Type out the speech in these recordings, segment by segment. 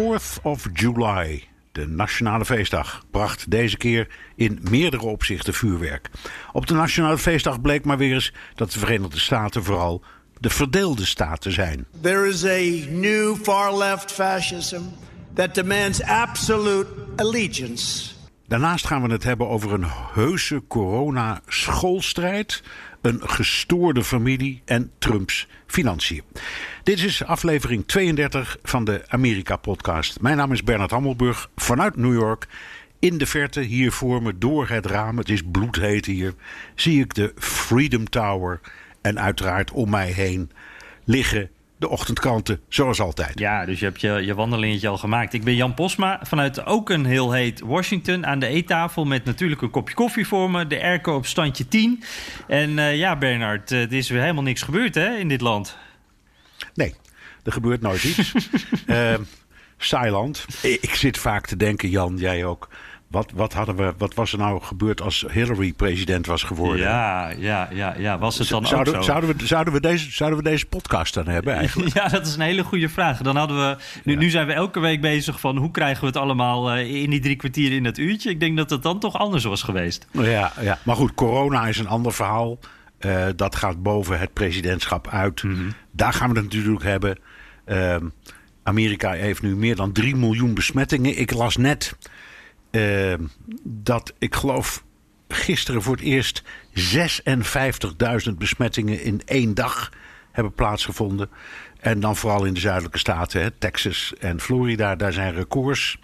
4th of July, de nationale feestdag, bracht deze keer in meerdere opzichten vuurwerk. Op de nationale feestdag bleek maar weer eens dat de Verenigde Staten vooral de verdeelde staten zijn. There is a new far left fascism that demands absolute allegiance. Daarnaast gaan we het hebben over een heuse corona-schoolstrijd, een gestoorde familie en Trumps financiën. Dit is aflevering 32 van de Amerika-podcast. Mijn naam is Bernard Hammelburg vanuit New York. In de verte, hier voor me, door het raam, het is bloedheet hier, zie ik de Freedom Tower. En uiteraard om mij heen liggen de ochtendkranten, zoals altijd. Ja, dus je hebt je, je wandelingetje al gemaakt. Ik ben Jan Posma vanuit ook een heel heet Washington aan de eettafel... met natuurlijk een kopje koffie voor me, de airco op standje 10. En uh, ja, Bernard, uh, er is weer helemaal niks gebeurd hè, in dit land. Nee, er gebeurt nooit iets. uh. Ik zit vaak te denken, Jan, jij ook... Wat, wat, hadden we, wat was er nou gebeurd als Hillary president was geworden? Ja, ja, ja, ja. was het dan zouden, ook zo? Zouden we, zouden, we deze, zouden we deze podcast dan hebben eigenlijk? Ja, dat is een hele goede vraag. Dan hadden we, nu, ja. nu zijn we elke week bezig van hoe krijgen we het allemaal uh, in die drie kwartier in dat uurtje. Ik denk dat het dan toch anders was geweest. Ja, ja. maar goed, corona is een ander verhaal. Uh, dat gaat boven het presidentschap uit. Mm -hmm. Daar gaan we het natuurlijk hebben. Uh, Amerika heeft nu meer dan 3 miljoen besmettingen. Ik las net uh, dat ik geloof gisteren voor het eerst 56.000 besmettingen in één dag hebben plaatsgevonden. En dan vooral in de zuidelijke staten, hè, Texas en Florida, daar zijn records.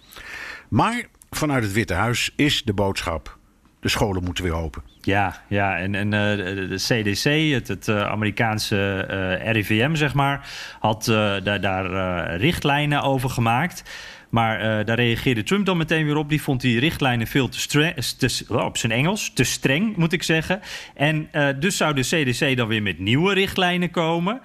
Maar vanuit het Witte Huis is de boodschap: de scholen moeten weer open. Ja, ja, en, en uh, de CDC, het, het uh, Amerikaanse uh, RIVM, zeg maar, had daar, daar richtlijnen over gemaakt. Maar uh, daar reageerde Trump dan meteen weer op. Die vond die richtlijnen veel te streng, te, oh, op zijn Engels, te streng moet ik zeggen. En uh, dus zou de CDC dan weer met nieuwe richtlijnen komen.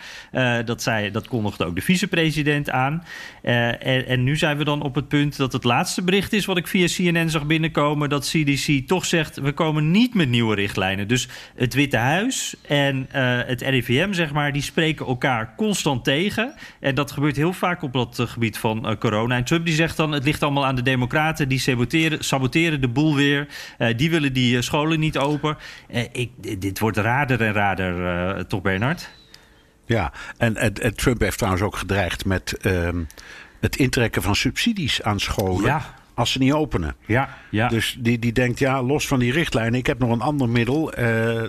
Dat, zei, dat kondigde ook de vicepresident aan. En, en, nu zijn we dan op het punt dat het laatste bericht is... wat ik via CNN zag binnenkomen... dat CDC toch zegt, we komen niet met nieuwe richtlijnen. Dus het Witte Huis en het RIVM, zeg maar... die spreken elkaar constant tegen. En dat gebeurt heel vaak op dat gebied van corona. En Trump zegt dan, het ligt allemaal aan de democraten. Die saboteren, saboteren de boel weer. Uh, die willen die uh, scholen niet open. Uh, ik, dit wordt raarder en raarder, toch Bernard? Ja, en, en, en, Trump heeft trouwens ook gedreigd met ehm, het intrekken van subsidies aan scholen. Ja. Als ze niet openen. Ja, ja. Dus die, die denkt, ja, los van die richtlijnen, ik heb nog een ander middel. Uh,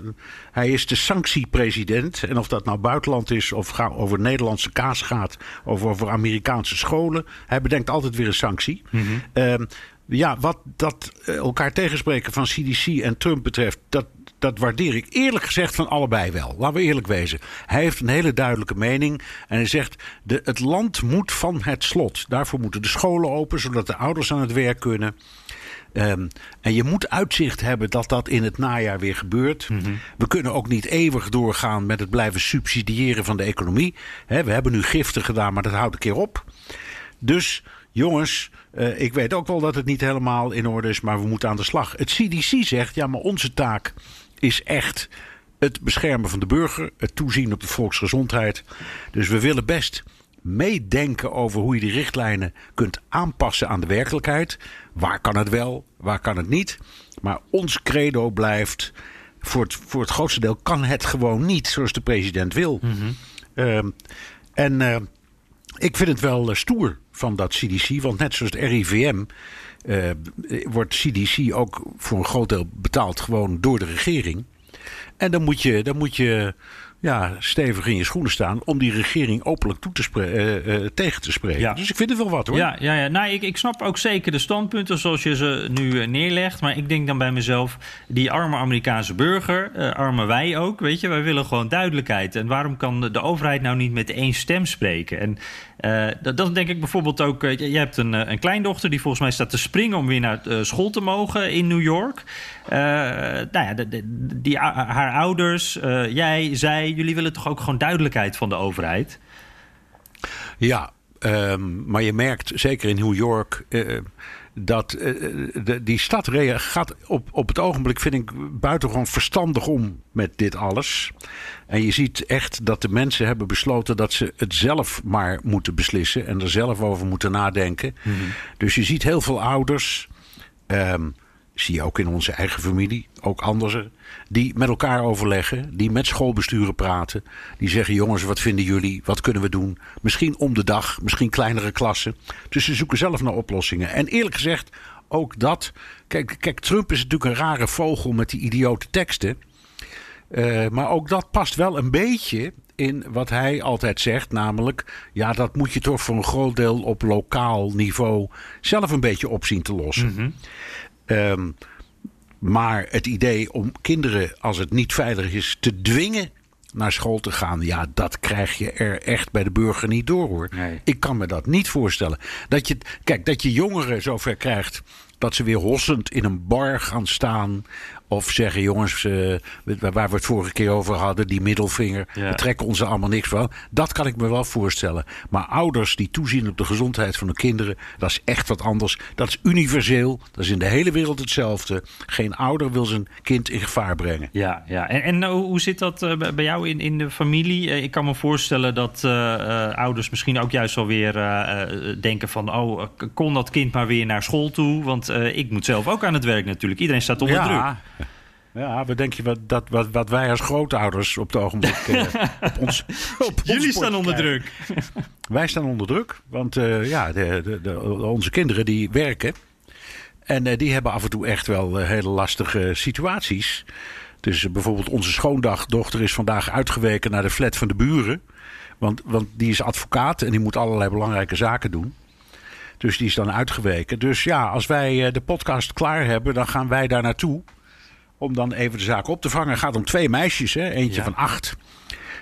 hij is de sanctiepresident. En of dat nou buitenland is, of ga, over Nederlandse kaas gaat, of over Amerikaanse scholen. Hij bedenkt altijd weer een sanctie. Mm -hmm. uh, ja, wat dat elkaar tegenspreken van CDC en Trump betreft, dat, dat waardeer ik eerlijk gezegd van allebei wel. Laten we eerlijk wezen. Hij heeft een hele duidelijke mening. En hij zegt: de, het land moet van het slot. Daarvoor moeten de scholen open, zodat de ouders aan het werk kunnen. Um, en je moet uitzicht hebben dat dat in het najaar weer gebeurt. Mm -hmm. We kunnen ook niet eeuwig doorgaan met het blijven subsidiëren van de economie. He, we hebben nu giften gedaan, maar dat houdt een keer op. Dus jongens, uh, ik weet ook wel dat het niet helemaal in orde is, maar we moeten aan de slag. Het CDC zegt: ja, maar onze taak is echt het beschermen van de burger, het toezien op de volksgezondheid. Dus we willen best meedenken over hoe je die richtlijnen kunt aanpassen aan de werkelijkheid. Waar kan het wel, waar kan het niet? Maar ons credo blijft, voor het, voor het grootste deel kan het gewoon niet zoals de president wil. Mm -hmm. uh, en uh, ik vind het wel uh, stoer van dat CDC, want net zoals het RIVM uh, wordt CDC ook voor een groot deel betaald gewoon door de regering. En dan moet je, dan moet je ja, stevig in je schoenen staan om die regering openlijk toe te uh, tegen te spreken. Ja. Dus ik vind het wel wat hoor. Ja, ja, ja. Nou, ik, ik snap ook zeker de standpunten zoals je ze nu neerlegt. Maar ik denk dan bij mezelf, die arme Amerikaanse burger, arme wij ook, weet je, wij willen gewoon duidelijkheid. En waarom kan de, de overheid nou niet met één stem spreken? En dat, dat, denk ik bijvoorbeeld ook. Je hebt een, een kleindochter die volgens mij staat te springen om weer naar school te mogen in New York. Nou ja, de, de, die, haar ouders, jij, zij, jullie willen toch ook gewoon duidelijkheid van de overheid? Ja, um, maar je merkt zeker in New York. Dat uh, de, die stad gaat op, op het ogenblik, vind ik, buitengewoon verstandig om met dit alles. En je ziet echt dat de mensen hebben besloten dat ze het zelf maar moeten beslissen en er zelf over moeten nadenken. Mm -hmm. Dus je ziet heel veel ouders. Um, zie je ook in onze eigen familie, ook anderen, die met elkaar overleggen, die met schoolbesturen praten, die zeggen: jongens, wat vinden jullie? Wat kunnen we doen? Misschien om de dag, misschien kleinere klassen. Dus ze zoeken zelf naar oplossingen. En eerlijk gezegd, ook dat. Kijk, kijk Trump is natuurlijk een rare vogel met die idiote teksten. Uh, maar ook dat past wel een beetje in wat hij altijd zegt, namelijk: ja, dat moet je toch voor een groot deel op lokaal niveau zelf een beetje op zien te lossen. Mm. Um, maar het idee om kinderen, als het niet veilig is, te dwingen naar school te gaan. Ja, dat krijg je er echt bij de burger niet door hoor. Nee. Ik kan me dat niet voorstellen. Dat je, kijk, dat je jongeren zover krijgt dat ze weer hossend in een bar gaan staan. Of zeggen, jongens, uh, waar we het vorige keer over hadden, die middelvinger, ja. we trekken ons er allemaal niks van. Dat kan ik me wel voorstellen. Maar ouders die toezien op de gezondheid van hun kinderen, dat is echt wat anders. Dat is universeel, dat is in de hele wereld hetzelfde. Geen ouder wil zijn kind in gevaar brengen. Ja, ja. en, en hoe zit dat uh, bij jou in, in de familie? Ik kan me voorstellen dat ouders misschien ook juist wel weer denken van, oh, kon dat kind maar weer naar school toe? Want ik moet zelf ook aan het werk natuurlijk. Iedereen staat onder ja. druk. Ja, we denken wat, dat, wat, wat wij als grootouders op het ogenblik uh, op ons. Op Jullie staan onder druk. wij staan onder druk, want uh, ja, de, de, de, onze kinderen die werken. En uh, die hebben af en toe echt wel hele lastige situaties. Dus bijvoorbeeld onze schoondagdochter is vandaag uitgeweken naar de flat van de buren. Want, want die is advocaat en die moet allerlei belangrijke zaken doen. Dus die is dan uitgeweken. Dus ja, als wij de podcast klaar hebben, dan gaan wij daar naartoe om dan even de zaak op te vangen. Het gaat om twee meisjes, hè? eentje ja. van acht.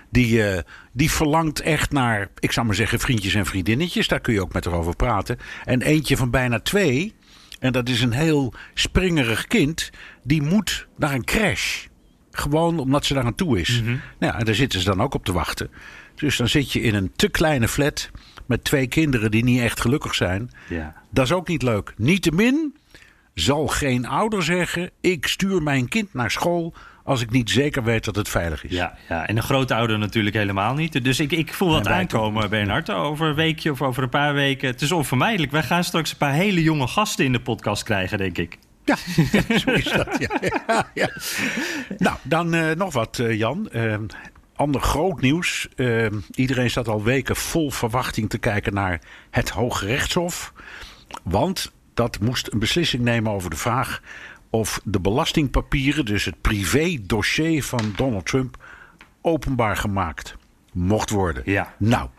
Die, uh, die verlangt echt naar, ik zou maar zeggen, vriendjes en vriendinnetjes. Daar kun je ook met haar over praten. En eentje van bijna twee, en dat is een heel springerig kind, die moet naar een crash. Gewoon omdat ze daar aan toe is. Mm -hmm. nou ja, en daar zitten ze dan ook op te wachten. Dus dan zit je in een te kleine flat met twee kinderen die niet echt gelukkig zijn. Ja. Dat is ook niet leuk. Niettemin zal geen ouder zeggen: ik stuur mijn kind naar school als ik niet zeker weet dat het veilig is. Ja, ja. en een grote ouder natuurlijk helemaal niet. Dus ik, ik voel dat aankomen, Bernhard. Over een weekje of over een paar weken. Het is onvermijdelijk. Wij gaan straks een paar hele jonge gasten in de podcast krijgen, denk ik. Ja, zo is dat. Ja. ja, ja. Nou, dan uh, nog wat, uh, Jan. Uh, ander groot nieuws. iedereen staat al weken vol verwachting te kijken naar het Hoge Rechtshof. Want dat moest een beslissing nemen over de vraag of de belastingpapieren, dus het privé-dossier van Donald Trump, openbaar gemaakt mocht worden. Ja. Nou,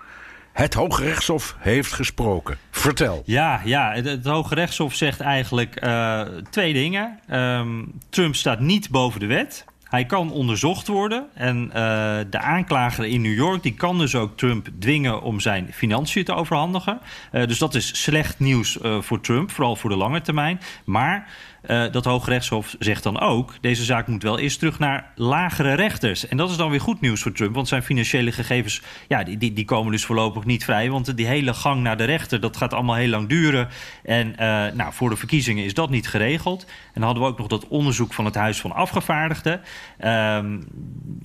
het Hoge Rechtshof heeft gesproken. Vertel. Ja, ja het, het Hoge Rechtshof zegt eigenlijk uh, twee dingen. Um, Trump staat niet boven de wet. Hij kan onderzocht worden. En uh, de aanklager in New York die kan dus ook Trump dwingen om zijn financiën te overhandigen. Uh, dus dat is slecht nieuws uh, voor Trump, vooral voor de lange termijn. Maar uh, dat Hoogrechtshof zegt dan ook... deze zaak moet wel eerst terug naar lagere rechters. En dat is dan weer goed nieuws voor Trump... want zijn financiële gegevens ja, die, die, die komen dus voorlopig niet vrij... want die hele gang naar de rechter, dat gaat allemaal heel lang duren. En uh, nou, voor de verkiezingen is dat niet geregeld. En dan hadden we ook nog dat onderzoek van het Huis van Afgevaardigden... Um,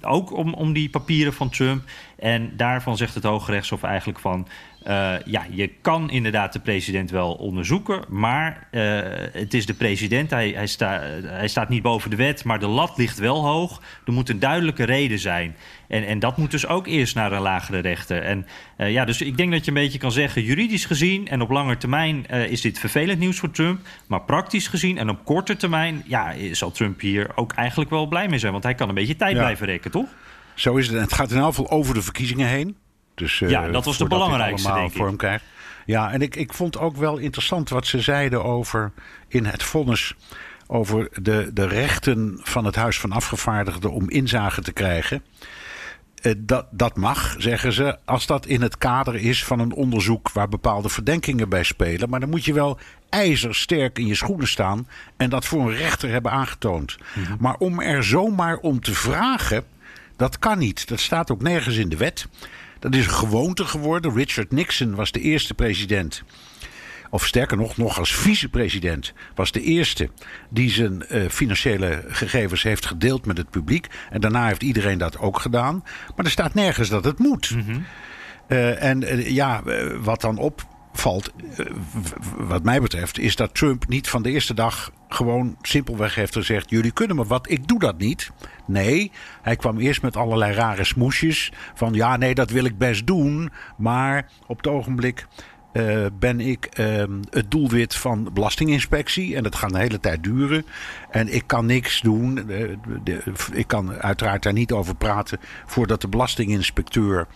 ook om, om die papieren van Trump... En daarvan zegt het Hoge Rechtshof eigenlijk van... Uh, ja, je kan inderdaad de president wel onderzoeken, maar uh, het is de president. Hij, hij, sta, hij staat niet boven de wet, maar de lat ligt wel hoog. Er moet een duidelijke reden zijn. En, en dat moet dus ook eerst naar een lagere rechter. En uh, ja, dus ik denk dat je een beetje kan zeggen, juridisch gezien en op lange termijn is dit vervelend nieuws voor Trump. Maar praktisch gezien en op korte termijn, ja, zal Trump hier ook eigenlijk wel blij mee zijn. Want hij kan een beetje tijd ja. blijven rekken, toch? Zo is het. En het gaat in elk geval over de verkiezingen heen. Dus, uh, ja, dat was de belangrijkste, denk ik. Vorm krijgt. Ja, en ik, ik vond ook wel interessant wat ze zeiden over in het vonnis over de, de rechten van het Huis van Afgevaardigden om inzage te krijgen. Eh, dat, dat mag, zeggen ze, als dat in het kader is van een onderzoek waar bepaalde verdenkingen bij spelen. Maar dan moet je wel ijzersterk in je schoenen staan en dat voor een rechter hebben aangetoond. Mhm. Maar om er zomaar om te vragen, dat kan niet. Dat staat ook nergens in de wet. Dat is een gewoonte geworden. Richard Nixon was de eerste president of sterker nog, nog als vicepresident, was de eerste die zijn uh, financiële gegevens heeft gedeeld met het publiek. En daarna heeft iedereen dat ook gedaan. Maar er staat nergens dat het moet. Mm -hmm. uh, en uh, ja, wat dan opvalt, wat mij betreft, is dat Trump niet van de eerste dag gewoon simpelweg heeft gezegd: Jullie kunnen me wat, ik doe dat niet. Nee, hij kwam eerst met allerlei rare smoesjes. Van ja, nee, dat wil ik best doen. Maar op het ogenblik uh, ben ik uh, het doelwit van de Belastinginspectie. En dat gaat een hele tijd duren. En ik kan niks doen. De, de, ik kan uiteraard daar niet over praten voordat de Belastinginspecteur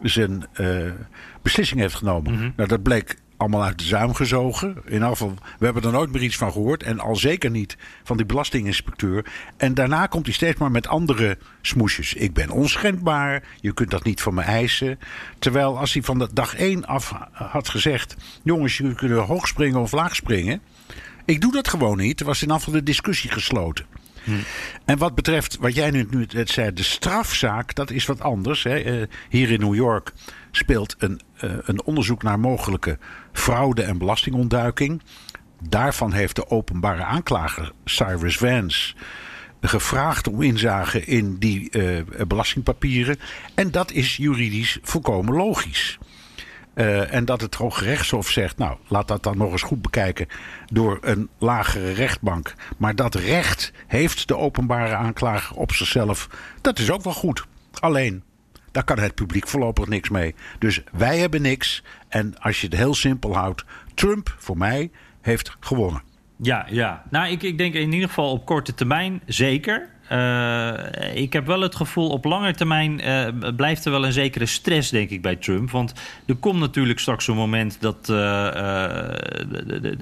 zijn beslissing heeft genomen. Mm -hmm. Nou, dat bleek allemaal uit de zuim gezogen. In geval, we hebben er nooit meer iets van gehoord. En al zeker niet van die belastinginspecteur. En daarna komt hij steeds maar met andere smoesjes. Ik ben onschendbaar. Je kunt dat niet van me eisen. Terwijl als hij van de dag één af had gezegd... jongens, jullie kunnen hoog springen of laag springen. Ik doe dat gewoon niet. Er was in afval de discussie gesloten. Hm. En wat betreft wat jij nu, nu zei, de strafzaak, dat is wat anders. Hè. Uh, hier in New York speelt een, uh, een onderzoek naar mogelijke fraude en belastingontduiking. Daarvan heeft de openbare aanklager Cyrus Vance gevraagd om inzage in die uh, belastingpapieren. En dat is juridisch volkomen logisch. Uh, en dat het Hoge Rechtshof zegt, nou, laat dat dan nog eens goed bekijken door een lagere rechtbank. Maar dat recht heeft de openbare aanklager op zichzelf. Dat is ook wel goed. Alleen, daar kan het publiek voorlopig niks mee. Dus wij hebben niks. En als je het heel simpel houdt, Trump voor mij heeft gewonnen. Ja, ja. Nou, ik, ik denk in ieder geval op korte termijn zeker. Uh, ik heb wel het gevoel, op lange termijn uh, blijft er wel een zekere stress, denk ik, bij Trump. Want er komt natuurlijk straks een moment dat, uh,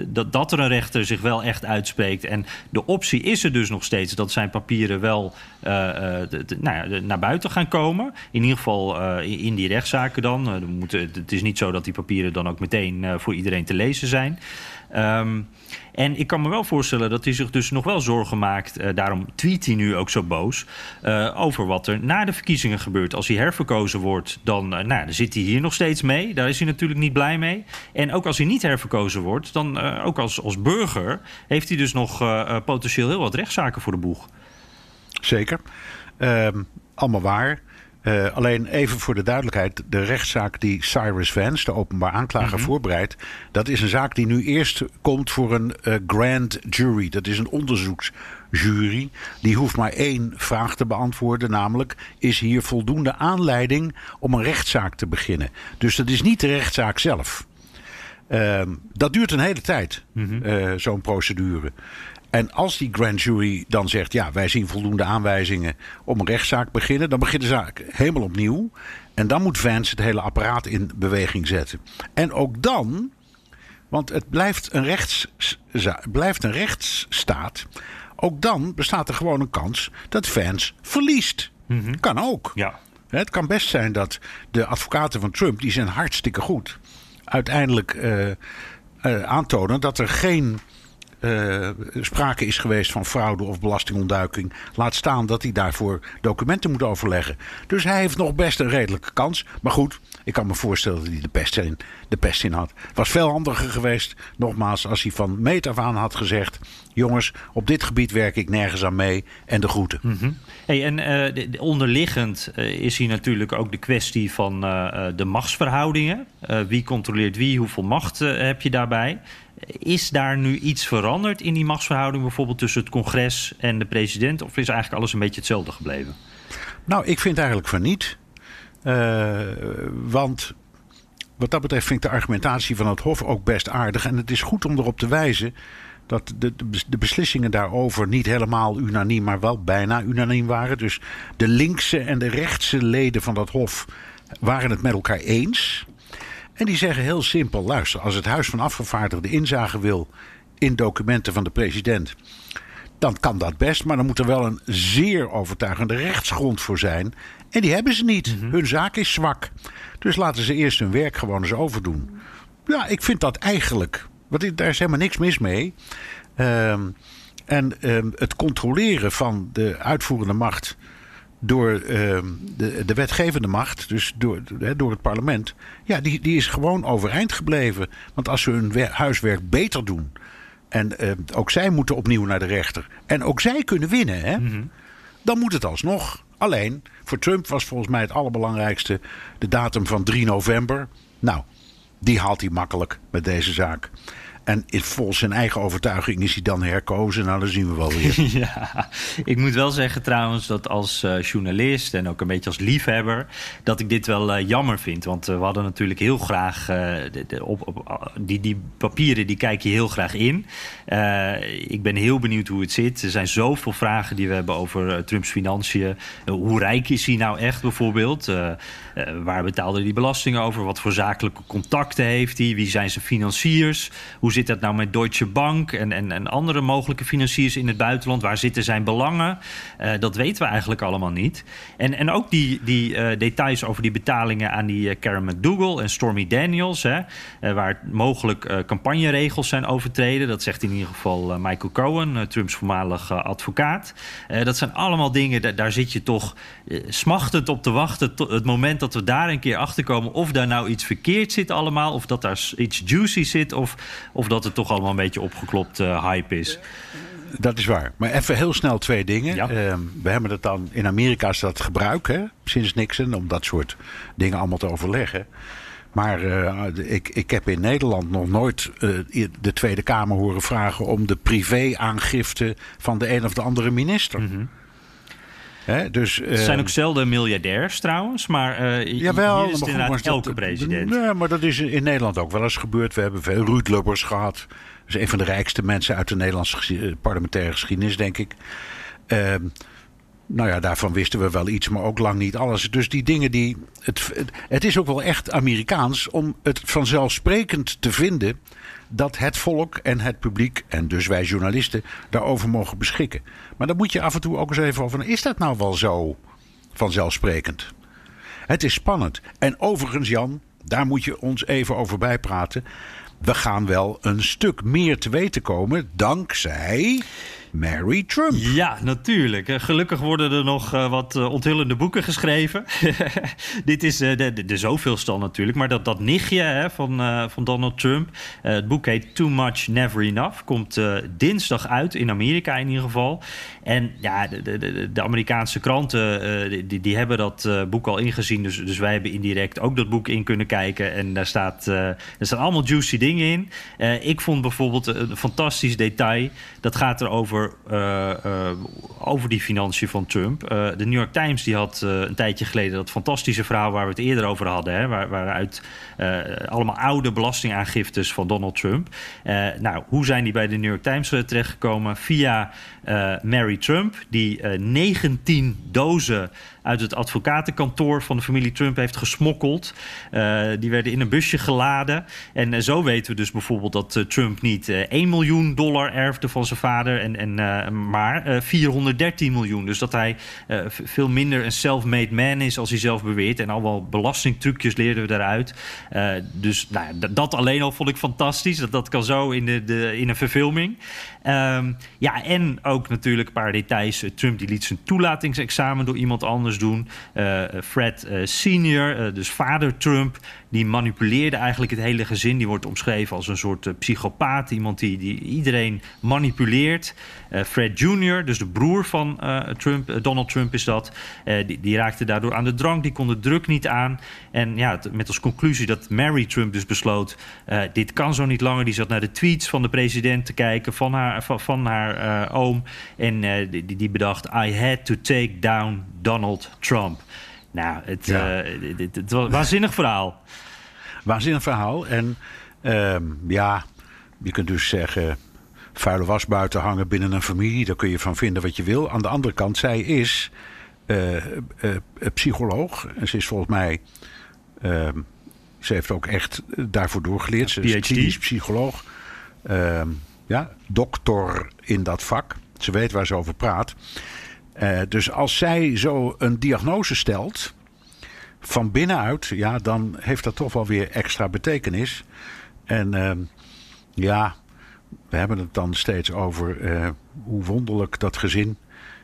dat, dat er een rechter zich wel echt uitspreekt. En de optie is er dus nog steeds dat zijn papieren wel nou ja, naar buiten gaan komen. In ieder geval in die rechtszaken dan. Het is niet zo dat die papieren dan ook meteen voor iedereen te lezen zijn. Um, en ik kan me wel voorstellen dat hij zich dus nog wel zorgen maakt. Uh, daarom tweet hij nu ook zo boos. Uh, over wat er na de verkiezingen gebeurt. Als hij herverkozen wordt, dan, uh, nou, dan zit hij hier nog steeds mee. Daar is hij natuurlijk niet blij mee. En ook als hij niet herverkozen wordt, dan ook als, als burger. heeft hij dus nog potentieel heel wat rechtszaken voor de boeg. Zeker. Ehm, allemaal waar. Uh, alleen even voor de duidelijkheid: de rechtszaak die Cyrus Vance, de openbaar aanklager, mm-hmm. voorbereidt. dat is een zaak die nu eerst komt voor een uh, grand jury. Dat is een onderzoeksjury. Die hoeft maar één vraag te beantwoorden, namelijk: is hier voldoende aanleiding om een rechtszaak te beginnen? Dus dat is niet de rechtszaak zelf. Uh, dat duurt een hele tijd, mm-hmm. zo'n procedure. En als die grand jury dan zegt: ja, wij zien voldoende aanwijzingen om een rechtszaak te beginnen, dan begint de zaak helemaal opnieuw. En dan moet Vance het hele apparaat in beweging zetten. En ook dan, want het blijft een, rechts, blijft een rechtsstaat. Ook dan bestaat er gewoon een kans dat Vance verliest. Mm-hmm. Kan ook. Ja. Het kan best zijn dat de advocaten van Trump, die zijn hartstikke goed, uiteindelijk uh, uh, aantonen dat er geen uh, sprake is geweest van fraude of belastingontduiking. Laat staan dat hij daarvoor documenten moet overleggen. Dus hij heeft nog best een redelijke kans. Maar goed, ik kan me voorstellen dat hij de pest in, de pest in had. Het was veel handiger geweest, nogmaals, als hij van meet af aan had gezegd: jongens, op dit gebied werk ik nergens aan mee en de groeten. Mm hey, en de onderliggend uh, is hier natuurlijk ook de kwestie van de machtsverhoudingen. wie controleert wie, hoeveel macht heb je daarbij? Is daar nu iets veranderd in die machtsverhouding, bijvoorbeeld tussen het congres en de president? Of is eigenlijk alles een beetje hetzelfde gebleven? Nou, ik vind eigenlijk van niet. Uh, want wat dat betreft vind ik de argumentatie van het Hof ook best aardig. En het is goed om erop te wijzen dat de, de beslissingen daarover niet helemaal unaniem, maar wel bijna unaniem waren. Dus de linkse en de rechtse leden van dat Hof waren het met elkaar eens. En die zeggen heel simpel: luister, als het Huis van Afgevaardigden inzage wil in documenten van de president, dan kan dat best. Maar dan moet er wel een zeer overtuigende rechtsgrond voor zijn. En die hebben ze niet. Mhm. Hun zaak is zwak. Dus laten ze eerst hun werk gewoon eens overdoen. Ja, ik vind dat eigenlijk. Want daar is helemaal niks mis mee. Ehm, en ehm, het controleren van de uitvoerende macht door ehm, de, de wetgevende macht, dus door, hè, door het parlement, ja, die, die is gewoon overeind gebleven. Want als ze hun we- huiswerk beter doen. En ehm, ook zij moeten opnieuw naar de rechter. En ook zij kunnen winnen, hè? Dan moet het alsnog. Alleen, voor Trump was volgens mij het allerbelangrijkste de datum van 3 november. Nou, die haalt hij makkelijk met deze zaak. En volgens zijn eigen overtuiging is hij dan herkozen. Nou, dan zien we wel weer. Ja, ik moet wel zeggen trouwens dat als eh, journalist en ook een beetje als liefhebber... dat ik dit wel eh, jammer vind. Want eh, we hadden natuurlijk heel graag... op, op, die, die papieren, die kijk je heel graag in. Ik ben heel benieuwd hoe het zit. Er zijn zoveel vragen die we hebben over Trumps financiën. Hoe rijk is hij nou echt bijvoorbeeld? Eh, waar betaalde hij die belastingen over? Wat voor zakelijke contacten heeft hij? Wie zijn zijn financiers? Hoe zit dat nou met Deutsche Bank en, en, en andere mogelijke financiers in het buitenland? Waar zitten zijn belangen? Eh, dat weten we eigenlijk allemaal niet. En, en ook die, die eh, details over die betalingen aan die Karen McDougal en Stormy Daniels, hè, waar mogelijk campagneregels zijn overtreden. Dat zegt in ieder geval Michael Cohen, Trumps voormalig eh, advocaat. Dat zijn allemaal dingen, da- daar zit je toch smachtend op te wachten. tot het moment dat we daar een keer achter komen of daar nou iets verkeerd zit allemaal, of dat daar iets juicy zit, of, of dat het toch allemaal een beetje opgeklopt eh, hype is. Dat is waar. Maar even heel snel twee dingen. Ja. Ehm, we hebben het dan in Amerika is dat gebruik, hè, sinds Nixon, om dat soort dingen allemaal te overleggen. Maar eh, ik, ik heb in Nederland nog nooit eh, de Tweede Kamer horen vragen om de privé-aangifte van de een of de andere minister. Hè, dus, Het zijn ehm, ook zelden miljardairs trouwens, maar eh Jawel, hier is het goed, inderdaad dat- elke president. Nee, maar dat is in Nederland ook wel eens gebeurd. We hebben veel Ruud Lubbers gehad. Dat is een van de rijkste mensen uit de Nederlandse eh, parlementaire geschiedenis, denk ik. Ehm, nou ja, daarvan wisten we wel iets, maar ook lang niet alles. Dus die dingen die. Het- het is ook wel echt Amerikaans om het vanzelfsprekend te vinden dat het volk en het publiek, en dus wij journalisten, daarover mogen beschikken. Maar dan moet je af en toe ook eens even over. Is dat nou wel zo vanzelfsprekend? Het is spannend. En overigens, Jan, daar moet je ons even over bijpraten. We gaan wel een stuk meer te weten komen dankzij Mary Trump. Ja, natuurlijk. Eh, Gelukkig worden er nog eh, wat eh, onthullende boeken geschreven. Dit is de, de, de zoveelste natuurlijk. Maar dat, dat nichtje hè, van, van Donald Trump. het boek heet Too Much Never Enough. Komt dinsdag uit, in Amerika in ieder geval. En ja, de, de, de, Amerikaanse kranten die, die hebben dat boek al ingezien. Dus, dus wij hebben indirect ook dat boek in kunnen kijken. En daar, staat, er staan allemaal juicy dingen in. Ik vond bijvoorbeeld een fantastisch detail. Dat gaat er over, eh, eh, over die financiën van Trump. Eh, de New York Times die had een tijdje geleden dat fantastische verhaal waar we het eerder over hadden. Hè, waar, waaruit allemaal oude belastingaangiftes van Donald Trump. Eh, nou, hoe zijn die bij de New York Times eh, terechtgekomen? Via eh, Mary Trump, die eh 19 dozen uit het advocatenkantoor van de familie Trump heeft gesmokkeld. Eh, die werden in een busje geladen. En eh, zo weten we dus bijvoorbeeld dat eh, Trump niet eh 1 miljoen dollar erfde van zijn vader, en, en, eh, maar eh 413 miljoen. Dus dat hij eh, veel minder een self-made man is als hij zelf beweert. En al belastingtrucjes leerden we daaruit. Eh, dus nou, dat alleen al vond ik fantastisch. Dat, dat kan zo in, de, in een verfilming. Ehm, ja, en ook natuurlijk een paar details. Eh, Trump die liet zijn toelatingsexamen door iemand anders doen. Eh, Fred senior, dus vader Trump, die manipuleerde eigenlijk het hele gezin. Die wordt omschreven als een soort eh, psychopaat. Iemand die, die iedereen manipuleert. Eh, Fred Jr., dus de broer van eh, Trump, Donald Trump is dat. Die, die raakte daardoor aan de drank. Die kon de druk niet aan. En ja, met als conclusie dat Mary Trump dus besloot... dit kan zo niet langer. Die zat naar de tweets van de president te kijken... van haar, van, van haar oom. En die, die bedacht... I had to take down Donald Trump. Nou, het, Ja. eh, het, het- het was een waanzinnig verhaal. Waanzinnig verhaal. En ehm, ja, je kunt dus zeggen. vuile was buiten hangen binnen een familie. Daar kun je van vinden wat je wil. Aan de andere kant, zij is uh, psycholoog. En ze is volgens mij. Ehm, ze heeft ook echt daarvoor doorgeleerd. Ze is klinisch psycholoog. Ehm, ja, doctor in dat vak. Ze weet waar ze over praat. Dus als zij zo een diagnose stelt van binnenuit, ja, dan heeft dat toch wel weer extra betekenis. En uh, ja, we hebben het dan steeds over uh, hoe wonderlijk dat gezin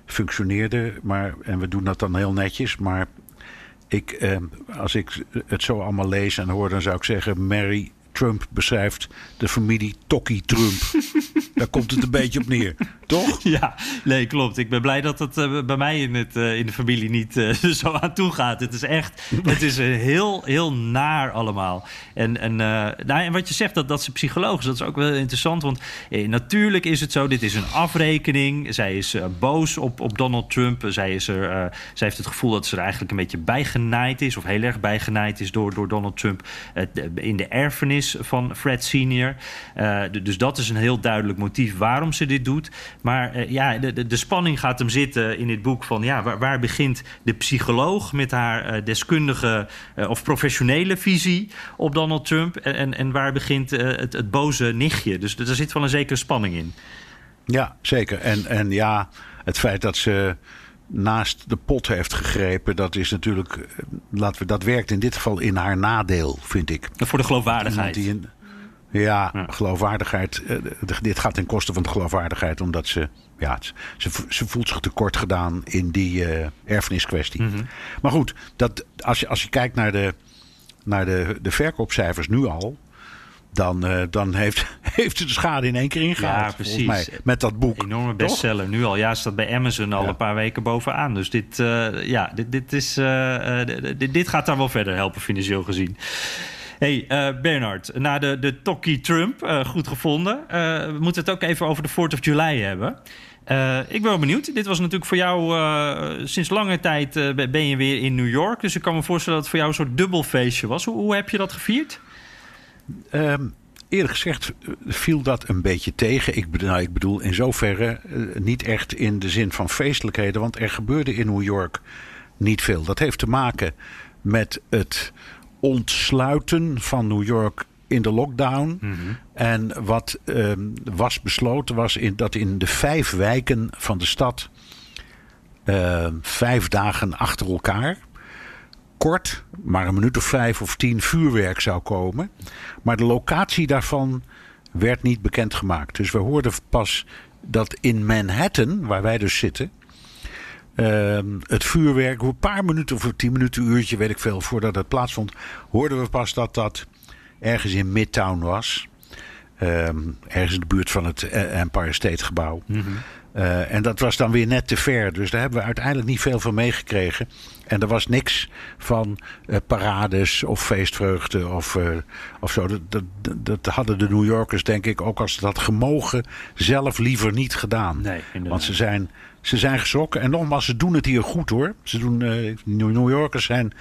functioneerde. Maar, en we doen dat dan heel netjes. Maar ik, uh, als ik het zo allemaal lees en hoor, dan zou ik zeggen: Mary Trump beschrijft de familie Tokkie Trump. Daar komt het een beetje op neer, toch? Ja, nee, klopt. Ik ben blij dat het uh, bij mij in, het, uh, in de familie niet uh, zo aan toe gaat. Het is echt, het is heel, heel naar allemaal. En, en, nou, en wat je zegt, dat, dat ze psychologisch, dat is ook wel interessant. Want natuurlijk is het zo, dit is een afrekening. Zij is boos op, op Donald Trump. Zij, is er, zij heeft het gevoel dat ze er eigenlijk een beetje bijgenaaid is, of heel erg bijgenaaid is door, door Donald Trump in de erfenis van Fred Senior. dus dat is een heel duidelijk motief waarom ze dit doet. Maar uh, ja, de, de, spanning gaat hem zitten in dit boek van ja, waar, waar begint de psycholoog met haar uh, deskundige of professionele visie op Donald Trump en, en, waar begint het, het boze nichtje. Dus er zit wel een zekere spanning in. Ja, zeker. En, en ja, het feit dat ze naast de pot heeft gegrepen, dat is natuurlijk, laten we, dat werkt in dit geval in haar nadeel, vind ik. Voor de geloofwaardigheid. Die ja, geloofwaardigheid. Uh, dit gaat ten koste van de geloofwaardigheid, omdat ze, ja, ze, ze voelt zich tekort gedaan in die uh, erfeniskwestie. Mm -hmm. Maar goed, dat, als, je, als je kijkt naar de, naar de, de verkoopcijfers nu al. Dan, uh, dan heeft, heeft ze de schade in één keer ingehaald. Ja, precies. Mij, met dat boek. Enorme bestseller. Nu al. Ja, staat bij Amazon al ja. een paar weken bovenaan. Dus dit, ja, dit, dit, is, dit, dit gaat daar wel verder helpen, financieel gezien. Hey, uh, Bernard, na de, de Tokkie Trump, uh, goed gevonden. Uh, we moeten het ook even over de 4th of July hebben. ik ben wel benieuwd. Dit was natuurlijk voor jou sinds lange tijd ben je weer in New York. Dus ik kan me voorstellen dat het voor jou een soort dubbelfeestje was. Hoe, hoe heb je dat gevierd? Um, eerlijk gezegd viel dat een beetje tegen. Ik bedoel, nou, ik bedoel in zoverre niet echt in de zin van feestelijkheden. Want er gebeurde in New York niet veel. Dat heeft te maken met het ontsluiten van New York in de lockdown. Mm -hmm. En wat um, was besloten was in, dat in de vijf wijken van de stad uh, vijf dagen achter elkaar kort, maar een minuut of vijf of tien vuurwerk zou komen. Maar de locatie daarvan werd niet bekendgemaakt. Dus we hoorden pas dat in Manhattan, waar wij dus zitten, uh, het vuurwerk, een paar minuten of tien minuten, uurtje, weet ik veel, voordat het plaatsvond, hoorden we pas dat dat ergens in Midtown was. Um, ergens in de buurt van het eh, Empire State gebouw. Mm -hmm. uh, en dat was dan weer net te ver. Dus daar hebben we uiteindelijk niet veel van meegekregen. En er was niks van uh, parades of feestvreugde of, uh, of zo. Dat, dat, dat, hadden de New Yorkers, denk ik, ook als ze dat gemogen, zelf liever niet gedaan. Nee, Want ze zijn ze zijn geschrokken. En nogmaals, ze doen het hier goed hoor. Ze doen, uh, New Yorkers zijn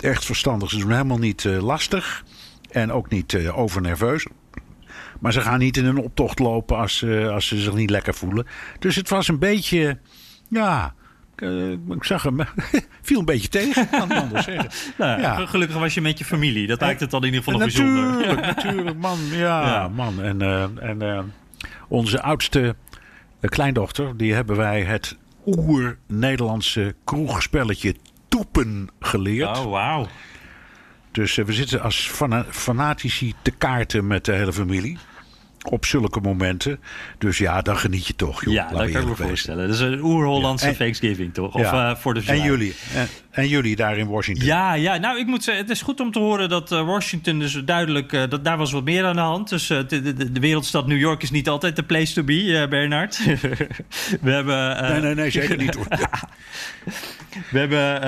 echt verstandig. Ze doen helemaal niet lastig. En ook niet overnerveus. Maar ze gaan niet in een optocht lopen als, als ze zich niet lekker voelen. Dus het was een beetje. Ja. Ik zag hem. viel een beetje tegen, kan ik anders zeggen. nou, ja. Gelukkig was je met je familie. Dat maakt het dan in ieder geval nog bijzonder. natuurlijk, man. Ja, ja. man. En, en onze oudste kleindochter, die hebben wij het oer-Nederlandse kroegspelletje Toepen geleerd. Oh, wauw. Dus we zitten als fanatici te kaarten met de hele familie op zulke momenten. Dus ja, dan geniet je toch. Joh, ja, dat kan ik me voorstellen. Dat is een oer-Hollandse ja. Thanksgiving, toch? Of ja. uh, voor de En jullie, en, en, jullie daar in Washington. Ja, ja, nou ik moet zeggen, het is goed om te horen dat uh, Washington dus duidelijk, uh, dat daar was wat meer aan de hand. Dus de, de, de, wereldstad New York is niet altijd de place to be, Bernard. We hebben... nee, nee, nee, zeker niet hoor. We hebben,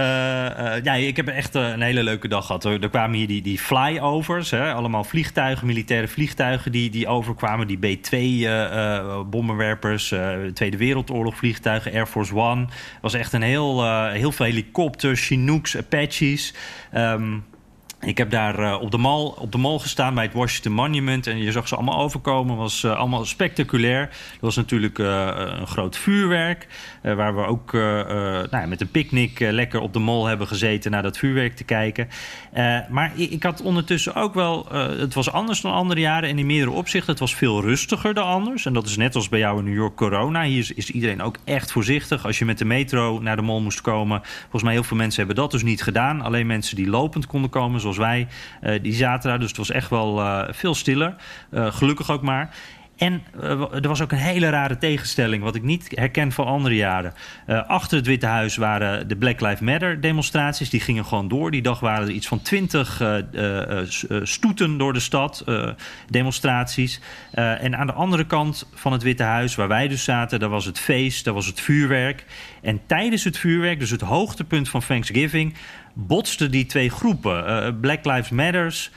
ja, ik heb echt een hele leuke dag gehad. Er kwamen hier die, die flyovers, hè, allemaal vliegtuigen, militaire vliegtuigen die, die overkwamen. Die B-2-bommenwerpers, uh, uh, Tweede Wereldoorlog vliegtuigen, Air Force One. Het was echt een heel, heel veel helikopters, Chinooks, Apaches. Um, Ik heb daar uh, op, de mall, op de mall gestaan bij het Washington Monument. En je zag ze allemaal overkomen. Was uh, allemaal spectaculair. Er was natuurlijk uh, een groot vuurwerk. waar we ook nou, met een picknick lekker op de mall hebben gezeten naar dat vuurwerk te kijken. maar ik, ik, had ondertussen ook wel. het was anders dan andere jaren. En in meerdere opzichten. Het was veel rustiger dan anders. En dat is net als bij jou in New York corona. Hier is, is iedereen ook echt voorzichtig. Als je met de metro naar de mall moest komen. Volgens mij heel veel mensen hebben dat dus niet gedaan. Alleen mensen die lopend konden komen zoals wij, uh, die zaten daar. Dus het was echt wel uh, veel stiller. Uh, gelukkig ook maar. En er was ook een hele rare tegenstelling, wat ik niet herken van andere jaren. Achter het Witte Huis waren de Black Lives Matter demonstraties. Die gingen gewoon door. Die dag waren er iets van twintig stoeten door de stad, demonstraties. en aan de andere kant van het Witte Huis, waar wij dus zaten, daar was het feest, daar was het vuurwerk. En tijdens het vuurwerk, dus het hoogtepunt van Thanksgiving, botsten die twee groepen. Black Lives Matters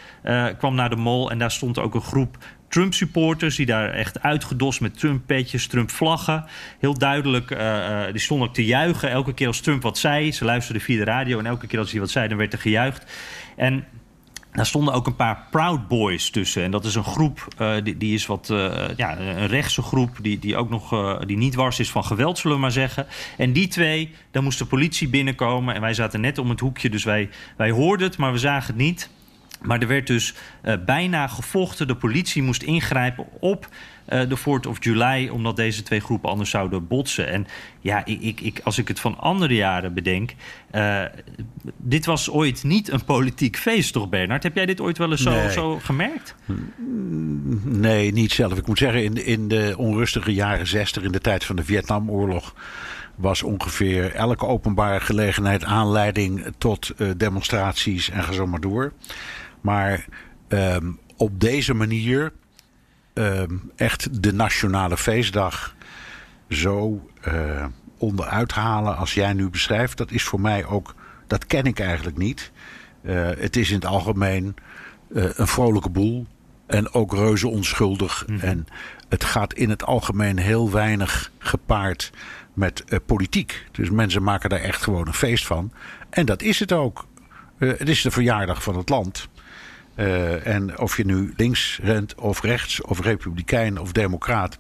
kwam naar de mall en daar stond ook een groep Trump-supporters die daar echt uitgedost met Trump-petjes, Trump-vlaggen. Heel duidelijk, die stonden ook te juichen elke keer als Trump wat zei. Ze luisterden via de radio en elke keer als hij wat zei, dan werd er gejuicht. En daar stonden ook een paar Proud Boys tussen. En dat is een groep, uh, die, die is wat, uh, ja, een rechtse groep... die, die ook nog uh, die niet wars is van geweld, zullen we maar zeggen. En die twee, daar moest de politie binnenkomen. En wij zaten net om het hoekje, dus wij, wij hoorden het, maar we zagen het niet... Maar er werd dus uh, bijna gevochten. De politie moest ingrijpen op uh, de 4th of July... omdat deze twee groepen anders zouden botsen. En ja, ik, ik, ik, als ik het van andere jaren bedenk... Uh, dit was ooit niet een politiek feest, toch Bernard? Heb jij dit ooit wel eens zo, nee. zo gemerkt? Nee, niet zelf. Ik moet zeggen, in, in de onrustige jaren 60... in de tijd van de Vietnamoorlog was ongeveer elke openbare gelegenheid aanleiding tot uh, demonstraties en ga zo maar door. Maar um, op deze manier um, echt de nationale feestdag zo uh, onderuit halen als jij nu beschrijft, dat is voor mij ook, dat ken ik eigenlijk niet. Uh, het is in het algemeen uh, een vrolijke boel en ook reuze onschuldig. Mm. En het gaat in het algemeen heel weinig gepaard met uh, politiek. Dus mensen maken daar echt gewoon een feest van. En dat is het ook. Uh, het is de verjaardag van het land. Uh, en of je nu links rent of rechts of republikein of democraat.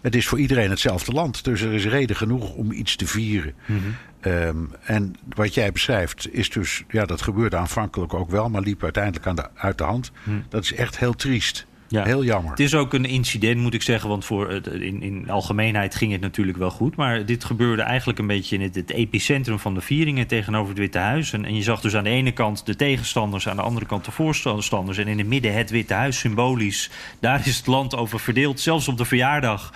Het is voor iedereen hetzelfde land. Dus er is reden genoeg om iets te vieren. Mm -hmm. um, en wat jij beschrijft is dus... Ja, dat gebeurde aanvankelijk ook wel... maar liep uiteindelijk aan de, uit de hand. Mm. Dat is echt heel triest. Ja. Heel jammer. Het is ook een incident, moet ik zeggen. Want voor het, in, in algemeenheid ging het natuurlijk wel goed. Maar dit gebeurde eigenlijk een beetje in het, het epicentrum van de vieringen tegenover het Witte Huis. En, en, je zag dus aan de ene kant de tegenstanders, aan de andere kant de voorstanders. En in het midden het Witte Huis symbolisch. Daar is het land over verdeeld, zelfs op de verjaardag.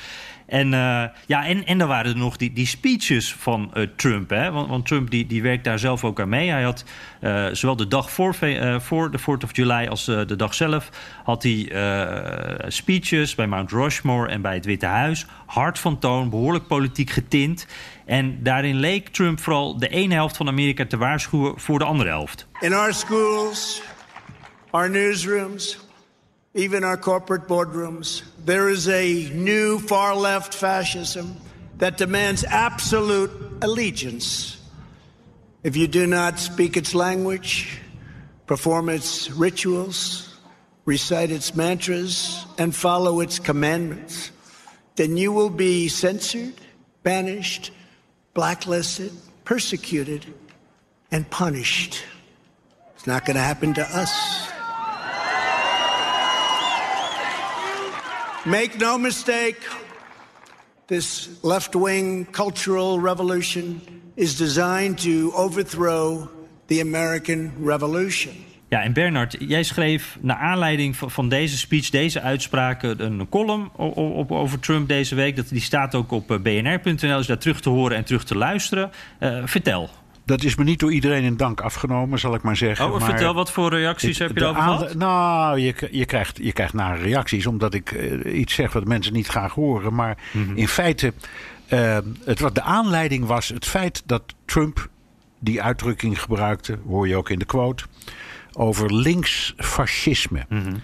En, uh, ja, en, en dan waren er nog die, die speeches van uh, Trump. Hè? Want, want Trump die, die werkt daar zelf ook aan mee. Hij had uh, zowel de dag voor, voor de 4th of July als de dag zelf... had hij speeches bij Mount Rushmore en bij het Witte Huis. Hard van toon, behoorlijk politiek getint. En daarin leek Trump vooral de ene helft van Amerika te waarschuwen voor de andere helft. In our schools, our newsrooms... even our corporate boardrooms, there is a new far left fascism that demands absolute allegiance. If you do not speak its language, perform its rituals, recite its mantras, and follow its commandments, then you will be censored, banished, blacklisted, persecuted, and punished. It's not going to happen to us. Make no mistake, this left wing cultural revolution is designed to overthrow the American Revolution. Ja, en Bernard, jij schreef naar aanleiding van, deze speech, deze uitspraken, een column over Trump deze week. Dat, die staat ook op bnr.nl, is daar terug te horen en terug te luisteren. Uh, vertel. Dat is me niet door iedereen in dank afgenomen, zal ik maar zeggen. Oh, maar vertel, wat voor reacties heb je erover gehad? Nou, je, je, krijgt, je krijgt nare reacties, omdat ik uh, iets zeg wat mensen niet graag horen. Maar mm -hmm. in feite, uh, het, wat de aanleiding was het feit dat Trump die uitdrukking gebruikte, hoor je ook in de quote, over linksfascisme. Mm -hmm.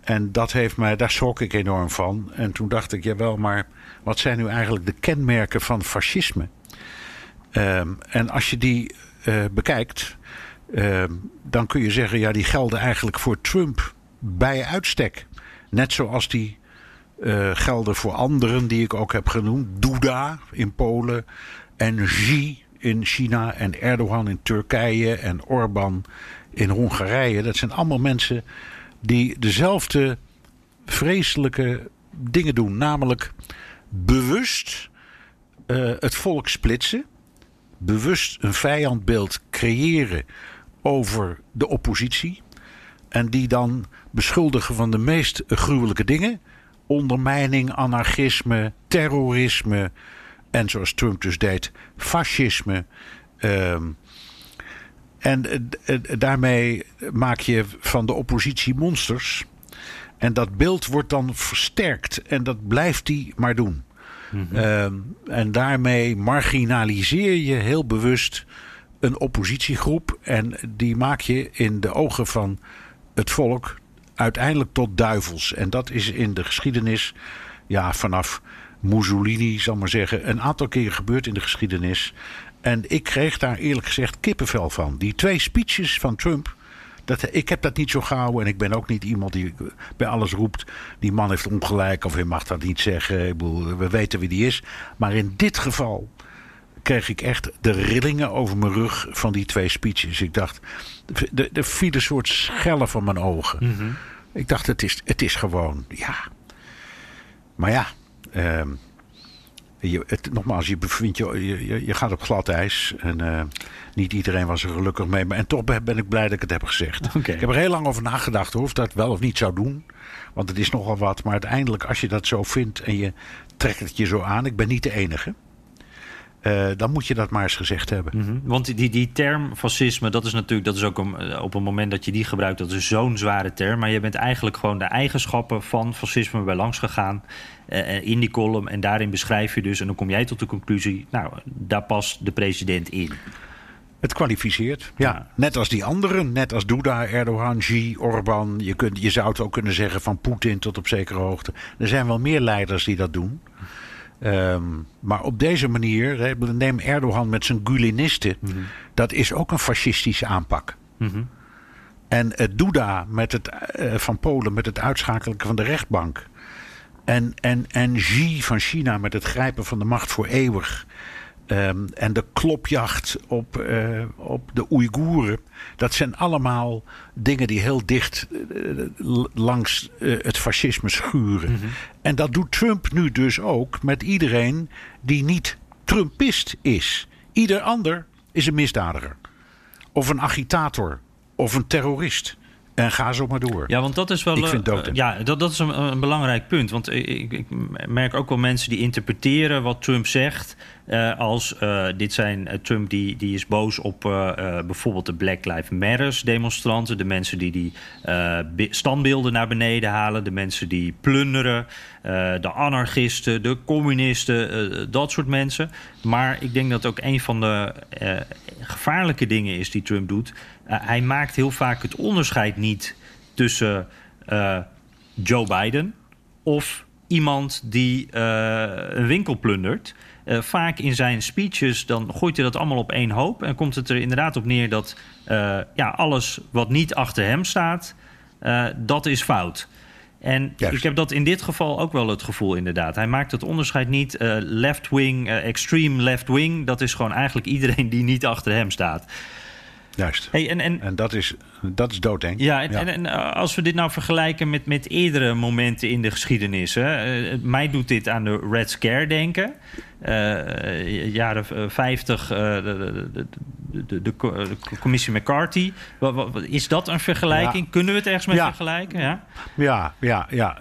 En dat heeft mij, daar schrok ik enorm van. En toen dacht ik, jawel, maar wat zijn nu eigenlijk de kenmerken van fascisme? Um, en als je die uh, bekijkt, Ehm, dan kun je zeggen, ja, die gelden eigenlijk voor Trump bij uitstek. Net zoals die uh, gelden voor anderen die ik ook heb genoemd. Duda in Polen en Xi in China en Erdogan in Turkije en Orbán in Hongarije. Dat zijn allemaal mensen die dezelfde vreselijke dingen doen. Namelijk bewust uh, het volk splitsen. Bewust een vijandbeeld creëren over de oppositie. En die dan beschuldigen van de meest gruwelijke dingen. Ondermijning, anarchisme, terrorisme. En zoals Trump dus deed, fascisme. Uh, en uh, daarmee maak je van de oppositie monsters. En dat beeld wordt dan versterkt. En dat blijft hij maar doen. Mm -hmm. en daarmee marginaliseer je heel bewust een oppositiegroep. En die maak je in de ogen van het volk uiteindelijk tot duivels. En dat is in de geschiedenis, ja, vanaf Mussolini, zal maar zeggen, een aantal keer gebeurd in de geschiedenis. En ik kreeg daar eerlijk gezegd kippenvel van. Die twee speeches van Trump. Dat, ik heb dat niet zo gauw en ik ben ook niet iemand die bij alles roept. Die man heeft ongelijk of hij mag dat niet zeggen. Ik bedoel, we weten wie die is. Maar in dit geval kreeg ik echt de rillingen over mijn rug van die twee speeches. Ik dacht, er viel een soort schellen van mijn ogen. Mm -hmm. Ik dacht, het is, het is gewoon, ja. Maar ja, uh, je, het, nogmaals, je, bevindt je, je, je, gaat op glad ijs. En uh, niet iedereen was er gelukkig mee. Maar, en toch ben ik blij dat ik het heb gezegd. Okay. Ik heb er heel lang over nagedacht of dat wel of niet zou doen. Want het is nogal wat. Maar uiteindelijk, als je dat zo vindt en je trekt het je zo aan. Ik ben niet de enige. Uh, dan moet je dat maar eens gezegd hebben. Mm -hmm. Want die, die term fascisme, dat is natuurlijk, dat is ook een, op het moment dat je die gebruikt, dat is zo'n zware term. Maar je bent eigenlijk gewoon de eigenschappen van fascisme bij langs gegaan uh, in die column. En daarin beschrijf je dus, en dan kom jij tot de conclusie, nou, daar past de president in. Het kwalificeert, ja. ja. Net als die anderen, net als Duda, Erdogan, Xi, Orbán. Je, kunt, je zou het ook kunnen zeggen van Poetin tot op zekere hoogte. Er zijn wel meer leiders die dat doen. Um, maar op deze manier, neem Erdogan met zijn Gulenisten. Mm -hmm. Dat is ook een fascistische aanpak. Mm -hmm. En uh, Duda met het, uh, van Polen met het uitschakelen van de rechtbank. En, en, en Xi van China met het grijpen van de macht voor eeuwig. Um, en de klopjacht op, uh, op de Oeigoeren. Dat zijn allemaal dingen die heel dicht uh, langs uh, het fascisme schuren. Mm -hmm. En dat doet Trump nu dus ook met iedereen die niet Trumpist is. Ieder ander is een misdadiger. Of een agitator. Of een terrorist. En ga zo maar door. Ja, want dat is wel. Ik vind. Uh, ja, dat, dat is een, een, belangrijk punt. Want ik, ik, merk ook wel mensen die interpreteren wat Trump zegt. Uh, als uh, dit zijn Trump die, die is boos op bijvoorbeeld de Black Lives Matters demonstranten. De mensen die die standbeelden naar beneden halen. De mensen die plunderen. de anarchisten, de communisten. dat soort mensen. Maar ik denk dat ook een van de gevaarlijke dingen is die Trump doet. Hij maakt heel vaak het onderscheid niet tussen Joe Biden of iemand die een winkel plundert. Uh, vaak in zijn speeches dan gooit hij dat allemaal op één hoop. En komt het er inderdaad op neer dat uh, ja, alles wat niet achter hem staat, uh, dat is fout. En Juist. ik heb dat in dit geval ook wel het gevoel, inderdaad. Hij maakt het onderscheid niet left-wing, extreme left-wing. Dat is gewoon eigenlijk iedereen die niet achter hem staat. Juist. Hey, en, en, en dat is, dat is doodeng. Ja, en, ja. En, en, als we dit nou vergelijken met, met eerdere momenten in de geschiedenis. Hè, uh, mij doet dit aan de Red Scare denken. Uh, jaren 50, uh, de, de, de, de, commissie McCarthy. Wat, wat, is dat een vergelijking? Ja. Kunnen we het ergens mee ja. vergelijken? Ja, ja, ja. ja.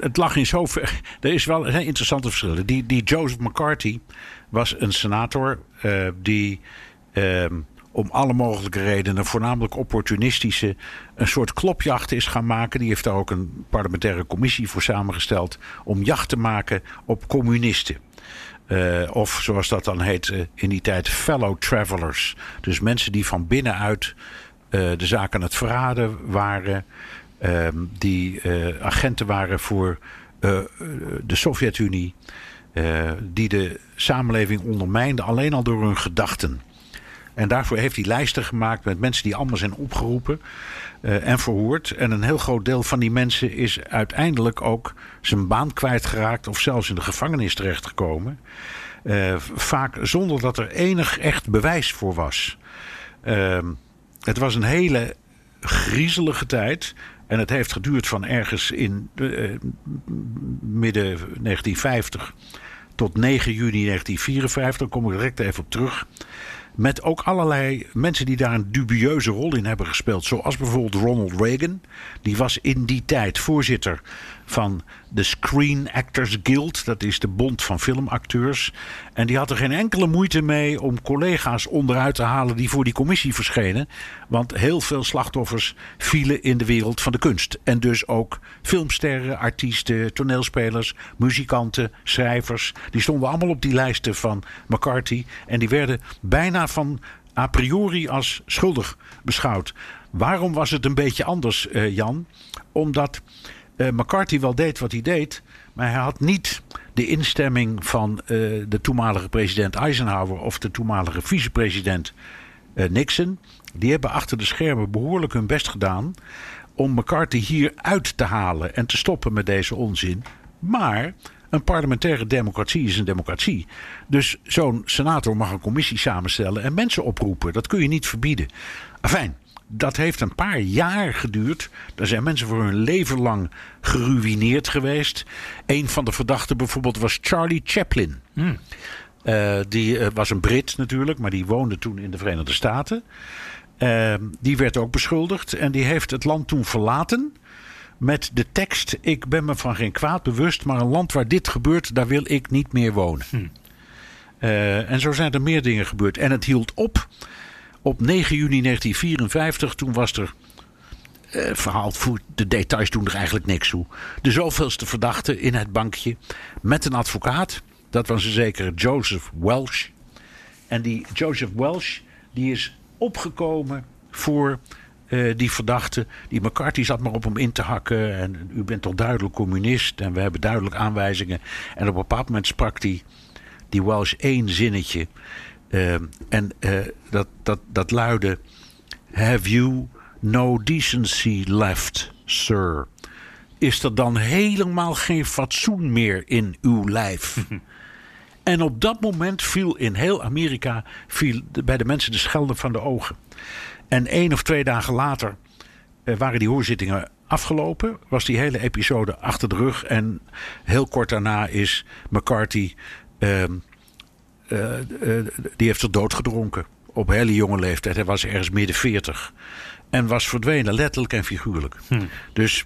Het lag in zover. Er is wel een interessante verschillen. Die, die Joseph McCarthy was een senator die om alle mogelijke redenen, voornamelijk opportunistische, een soort klopjacht is gaan maken. Die heeft daar ook een parlementaire commissie voor samengesteld om jacht te maken op communisten. Uh, of zoals dat dan heet uh, in die tijd, fellow travelers. Dus mensen die van binnenuit uh, de zaak aan het verraden waren. die agenten waren voor de Sovjet-Unie. die de samenleving ondermijnden alleen al door hun gedachten. En daarvoor heeft hij lijsten gemaakt met mensen die allemaal zijn opgeroepen uh, en verhoord. En een heel groot deel van die mensen is uiteindelijk ook zijn baan kwijtgeraakt of zelfs in de gevangenis terechtgekomen. Uh, vaak zonder dat er enig echt bewijs voor was. Uh, het was een hele griezelige tijd. En het heeft geduurd van ergens in uh, midden 1950 tot 9 juni 1954. Daar kom ik direct even op terug. Met ook allerlei mensen die daar een dubieuze rol in hebben gespeeld. Zoals bijvoorbeeld Ronald Reagan. Die was in die tijd voorzitter van de Screen Actors Guild. Dat is de bond van filmacteurs. En die had er geen enkele moeite mee om collega's onderuit te halen die voor die commissie verschenen. Want heel veel slachtoffers vielen in de wereld van de kunst. En dus ook filmsterren, artiesten, toneelspelers, muzikanten, schrijvers. Die stonden allemaal op die lijsten van McCarthy. En die werden bijna van a priori als schuldig beschouwd. Waarom was het een beetje anders, uh, Jan? Omdat uh, McCarthy wel deed wat hij deed, maar hij had niet de instemming van uh, de toenmalige president Eisenhower of de toenmalige vicepresident uh, Nixon. Die hebben achter de schermen behoorlijk hun best gedaan om McCarthy hier uit te halen en te stoppen met deze onzin. Maar een parlementaire democratie is een democratie. Dus zo'n senator mag een commissie samenstellen en mensen oproepen. Dat kun je niet verbieden. Afijn dat heeft een paar jaar geduurd. Daar zijn mensen voor hun leven lang geruineerd geweest. Een van de verdachten bijvoorbeeld was Charlie Chaplin. Hmm. Uh, die uh, was een Brit natuurlijk, maar die woonde toen in de Verenigde Staten. Uh, die werd ook beschuldigd en die heeft het land toen verlaten. Met de tekst: Ik ben me van geen kwaad bewust, maar een land waar dit gebeurt, daar wil ik niet meer wonen. Hmm. en zo zijn er meer dingen gebeurd. En het hield op op 9 juni 1954, toen was er. Uh, verhaal, de details doen er eigenlijk niks toe. De zoveelste verdachte in het bankje. Met een advocaat. Dat was een zekere Joseph Welsh. En die Joseph Welsh die is opgekomen voor uh, die verdachte. Die McCarthy zat maar op hem in te hakken. En u bent toch duidelijk communist. En we hebben duidelijk aanwijzingen. En op een bepaald moment sprak die, die Welsh één zinnetje. Uh, en uh, dat, dat, dat luidde: Have you no decency left, sir? Is er dan helemaal geen fatsoen meer in uw lijf? en op dat moment viel in heel Amerika viel bij de mensen de schelden van de ogen. En één of twee dagen later uh, waren die hoorzittingen afgelopen. Was die hele episode achter de rug. En heel kort daarna is McCarthy. Ehm, die heeft er dood gedronken. Op hele jonge leeftijd. Hij was ergens midden 40. En was verdwenen, letterlijk en figuurlijk. Hm. Dus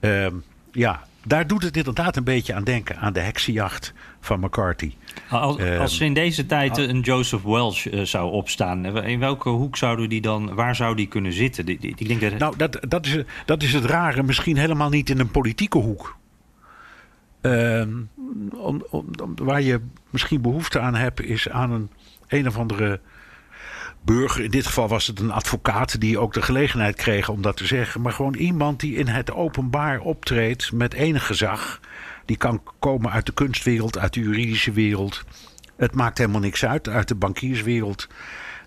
uh, ja, daar doet het inderdaad een beetje aan denken. Aan de heksenjacht van McCarthy. Als, ehm, als in deze tijd een Joseph Welch uh, zou opstaan, in welke hoek zouden die dan, waar zou die kunnen zitten? Ik denk dat... Nou, dat, dat, is, dat is het rare. Misschien helemaal niet in een politieke hoek. Uh, om, om, waar je misschien behoefte aan hebt, is aan een een of andere burger. In dit geval was het een advocaat die ook de gelegenheid kreeg om dat te zeggen. Maar gewoon iemand die in het openbaar optreedt met enig gezag. Die kan komen uit de kunstwereld, uit de juridische wereld. Het maakt helemaal niks uit, uit de bankierswereld.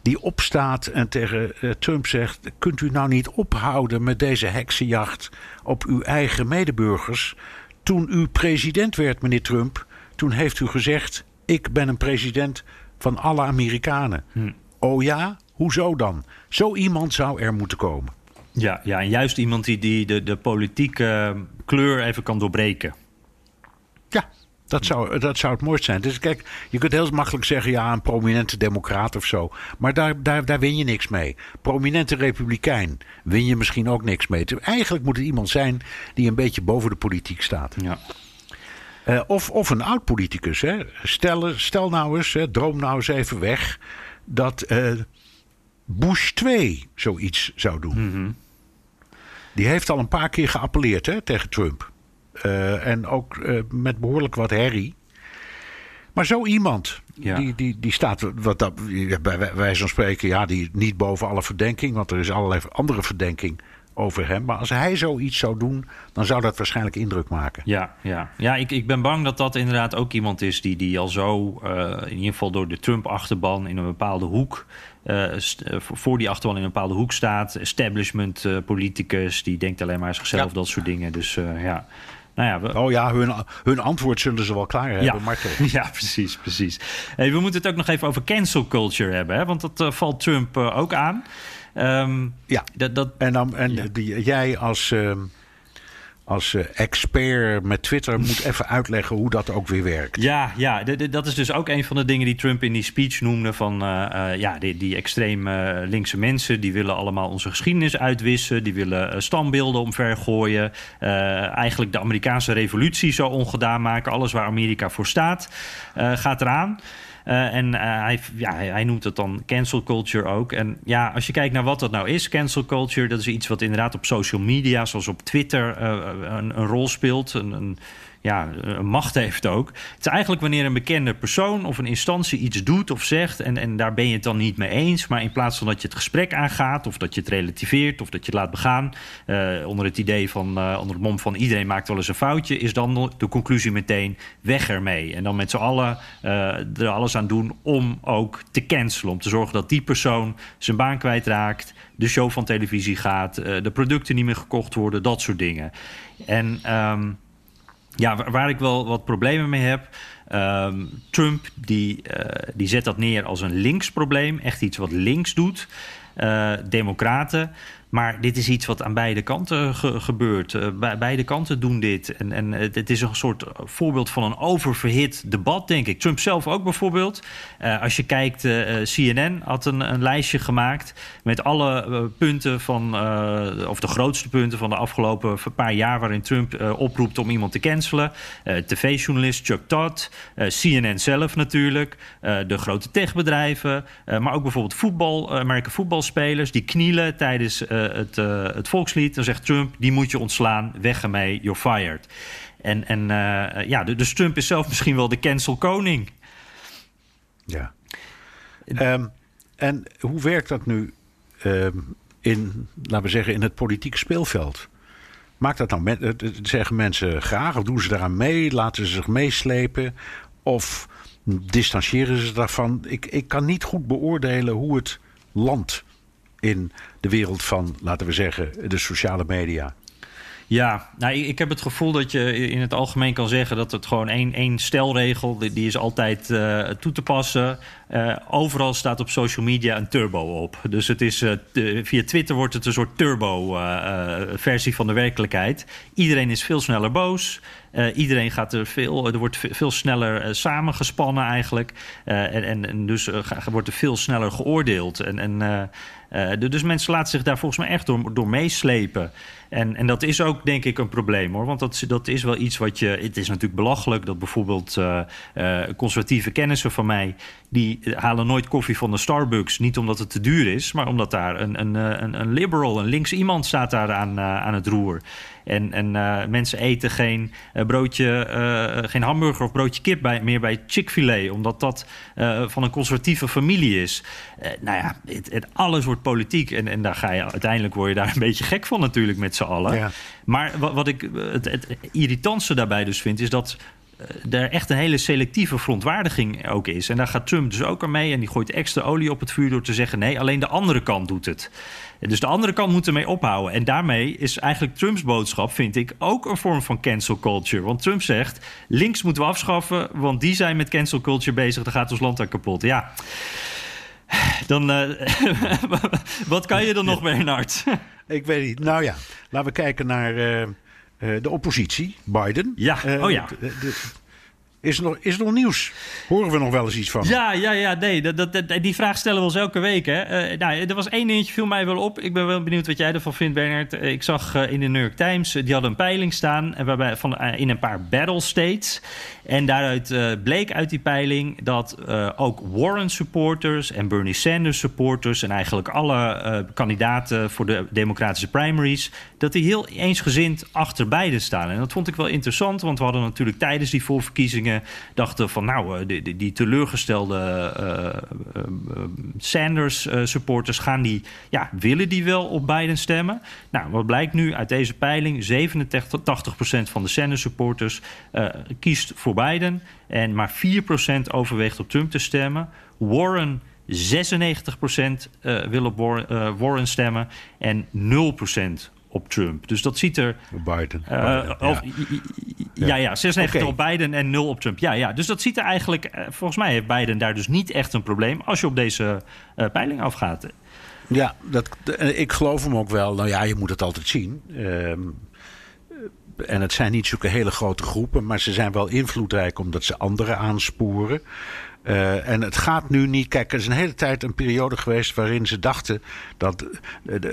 Die opstaat en tegen uh, Trump zegt: Kunt u nou niet ophouden met deze heksenjacht op uw eigen medeburgers? Toen u president werd, meneer Trump, toen heeft u gezegd: Ik ben een president van alle Amerikanen. Hm. Oh ja? Hoezo dan? Zo iemand zou er moeten komen. Ja, ja en juist iemand die, die de, de politieke kleur even kan doorbreken. Dat zou, dat zou het mooist zijn. Dus kijk, je kunt heel makkelijk zeggen: ja, een prominente democraat of zo. Maar daar, daar, daar win je niks mee. Prominente republikein win je misschien ook niks mee. Eigenlijk moet het iemand zijn die een beetje boven de politiek staat. Ja. Uh, of, of een oud politicus. Hè. Stel, stel nou eens, hè, droom nou eens even weg dat uh, Bush 2 zoiets zou doen. Mm -hmm. Die heeft al een paar keer geappelleerd hè, tegen Trump. Uh, en ook uh, met behoorlijk wat herrie. Maar zo iemand, ja. die, die, die staat, wat dat, bij wijze van spreken, ja, die niet boven alle verdenking, want er is allerlei andere verdenking over hem. Maar als hij zoiets zou doen, dan zou dat waarschijnlijk indruk maken. Ja, ja. ja ik, ik ben bang dat dat inderdaad ook iemand is die, die al zo, uh, in ieder geval door de Trump-achterban, in een bepaalde hoek. Uh, voor die achterban in een bepaalde hoek staat. Establishment politicus, die denkt alleen maar aan zichzelf, ja. dat soort dingen. Dus ja. Nou ja, we... Oh ja, hun, hun antwoord zullen ze wel klaar hebben, ja. Ja, precies, precies. Hey, we moeten het ook nog even over cancel culture hebben, hè? want dat uh, valt Trump uh, ook aan. Um, ja, dat, dat, en, dan, en ja. Die, jij als... Uh, als uh, expert met Twitter moet even uitleggen hoe dat ook weer werkt. Ja, ja dat is dus ook een van de dingen die Trump in die speech noemde. Van uh, uh, ja, die, die extreem linkse mensen die willen allemaal onze geschiedenis uitwissen. Die willen standbeelden omvergooien. eigenlijk de Amerikaanse revolutie zo ongedaan maken. Alles waar Amerika voor staat, gaat eraan. Uh, en uh, hij, ja, hij noemt het dan cancel culture ook. En ja, als je kijkt naar wat dat nou is, cancel culture, dat is iets wat inderdaad op social media, zoals op Twitter, uh, een, een, rol speelt. Een, een, ja, macht heeft ook. Het is eigenlijk wanneer een bekende persoon of een instantie iets doet of zegt... en, en daar ben je het dan niet mee eens... maar in plaats van dat je het gesprek aangaat... of dat je het relativeert of dat je het laat begaan... Uh, onder het idee van, uh, onder het mom van iedereen maakt wel eens een foutje... is dan de conclusie meteen weg ermee. En dan met z'n allen er alles aan doen om ook te cancelen. Om te zorgen dat die persoon zijn baan kwijtraakt... de show van televisie gaat, de producten niet meer gekocht worden... dat soort dingen. En... Um, ja, waar ik wel wat problemen mee heb. Um, Trump die, uh, die zet dat neer als een links probleem. Echt iets wat links doet. Uh, democraten. Maar dit is iets wat aan beide kanten ge gebeurt. Be beide kanten doen dit. En, en het is een soort voorbeeld van een oververhit debat, denk ik. Trump zelf ook bijvoorbeeld. Uh, als je kijkt, CNN had een, een, lijstje gemaakt met alle punten van, of de grootste punten van de afgelopen paar jaar waarin Trump oproept om iemand te cancelen. TV-journalist Chuck Todd, CNN zelf natuurlijk, de grote techbedrijven, maar ook bijvoorbeeld voetbal, Amerikaanse voetbalspelers die knielen tijdens het, uh, het volkslied. Dan zegt Trump, die moet je ontslaan, weg ermee, you're fired. En, en uh, ja, dus Trump is zelf misschien wel de cancel koning. Ja. Um, en hoe werkt dat nu um, in, laten we zeggen, in het politieke speelveld? Maakt dat nou, met, zeggen mensen graag of doen ze daaraan mee? Laten ze zich meeslepen? Of distancieren ze daarvan? Ik, ik kan niet goed beoordelen hoe het land in de wereld van, laten we zeggen, de sociale media? Ja, nou, ik heb het gevoel dat je in het algemeen kan zeggen dat het gewoon één, één stelregel, die, die is altijd uh, toe te passen. Uh, overal staat op social media een turbo op. Dus het is, uh, via Twitter wordt het een soort turbo-versie van de werkelijkheid. Iedereen is veel sneller boos. Iedereen gaat er veel, er wordt veel sneller samengespannen eigenlijk. En, en, dus wordt er veel sneller geoordeeld. En, en, dus mensen laten zich daar volgens mij echt door, door meeslepen. En, en dat is ook denk ik een probleem hoor. Want dat, dat is wel iets wat je. Het is natuurlijk belachelijk dat bijvoorbeeld conservatieve kennissen van mij. die halen nooit koffie van de Starbucks. Niet omdat het te duur is, maar omdat daar een, een, een, een liberal, een links iemand staat daar aan, aan het roer. En, en uh, mensen eten geen uh, broodje, uh, geen hamburger of broodje kip bij, meer bij Chick-fil-A, omdat dat van een conservatieve familie is. nou ja, het, het, alles wordt politiek. En, en daar ga je uiteindelijk word je daar een beetje gek van, natuurlijk, met z'n allen. Ja. Maar wat, wat ik het, het irritantste daarbij dus vind, is dat er echt een hele selectieve verontwaardiging ook is. En daar gaat Trump dus ook aan mee. En die gooit extra olie op het vuur door te zeggen: nee, alleen de andere kant doet het. Dus de andere kant moet ermee ophouden. En daarmee is eigenlijk Trumps boodschap, vind ik, ook een vorm van cancel culture. Want Trump zegt: links moeten we afschaffen, want die zijn met cancel culture bezig. Dan gaat ons land daar kapot. Ja. Dan, uh, wat kan je dan nog, Bernard? ik weet niet. Nou ja, laten we kijken naar uh, de oppositie, Biden. Ja, oh ja. De, de, is er, nog, is er nog nieuws? Horen we nog wel eens iets van? Ja, ja, ja nee, dat, dat, die vraag stellen we ons elke week. Hè. Uh, nou, er was één dingetje, viel mij wel op. Ik ben wel benieuwd wat jij ervan vindt, Bernard. Ik zag uh, in de New York Times, die hadden een peiling staan... waarbij van, in een paar battle states. En daaruit bleek uit die peiling dat ook Warren-supporters... en Bernie Sanders-supporters... en eigenlijk alle kandidaten voor de democratische primaries... dat die heel eensgezind achter beide staan. En dat vond ik wel interessant, want we hadden natuurlijk tijdens die voorverkiezingen dachten van nou, die, die, die teleurgestelde Sanders-supporters gaan die, ja, willen die wel op Biden stemmen? Nou, wat blijkt nu uit deze peiling? 87% van de Sanders-supporters kiest voor Biden en maar 4% overweegt op Trump te stemmen. Warren 96% uh, wil op Warren stemmen en 0% op Trump. Dus dat ziet er. Biden. Uh, Biden of, ja. ja, ja, 96 okay. op Biden en 0 op Trump. Ja, ja. Dus dat ziet er eigenlijk. Uh, volgens mij heeft Biden daar dus niet echt een probleem als je op deze uh, peiling afgaat. Ja, dat, ik geloof hem ook wel. Nou ja, je moet het altijd zien. Ehm, en het zijn niet zulke hele grote groepen, maar ze zijn wel invloedrijk omdat ze anderen aansporen. Uh, en het gaat nu niet. Kijk, er is een hele tijd een periode geweest waarin ze dachten dat,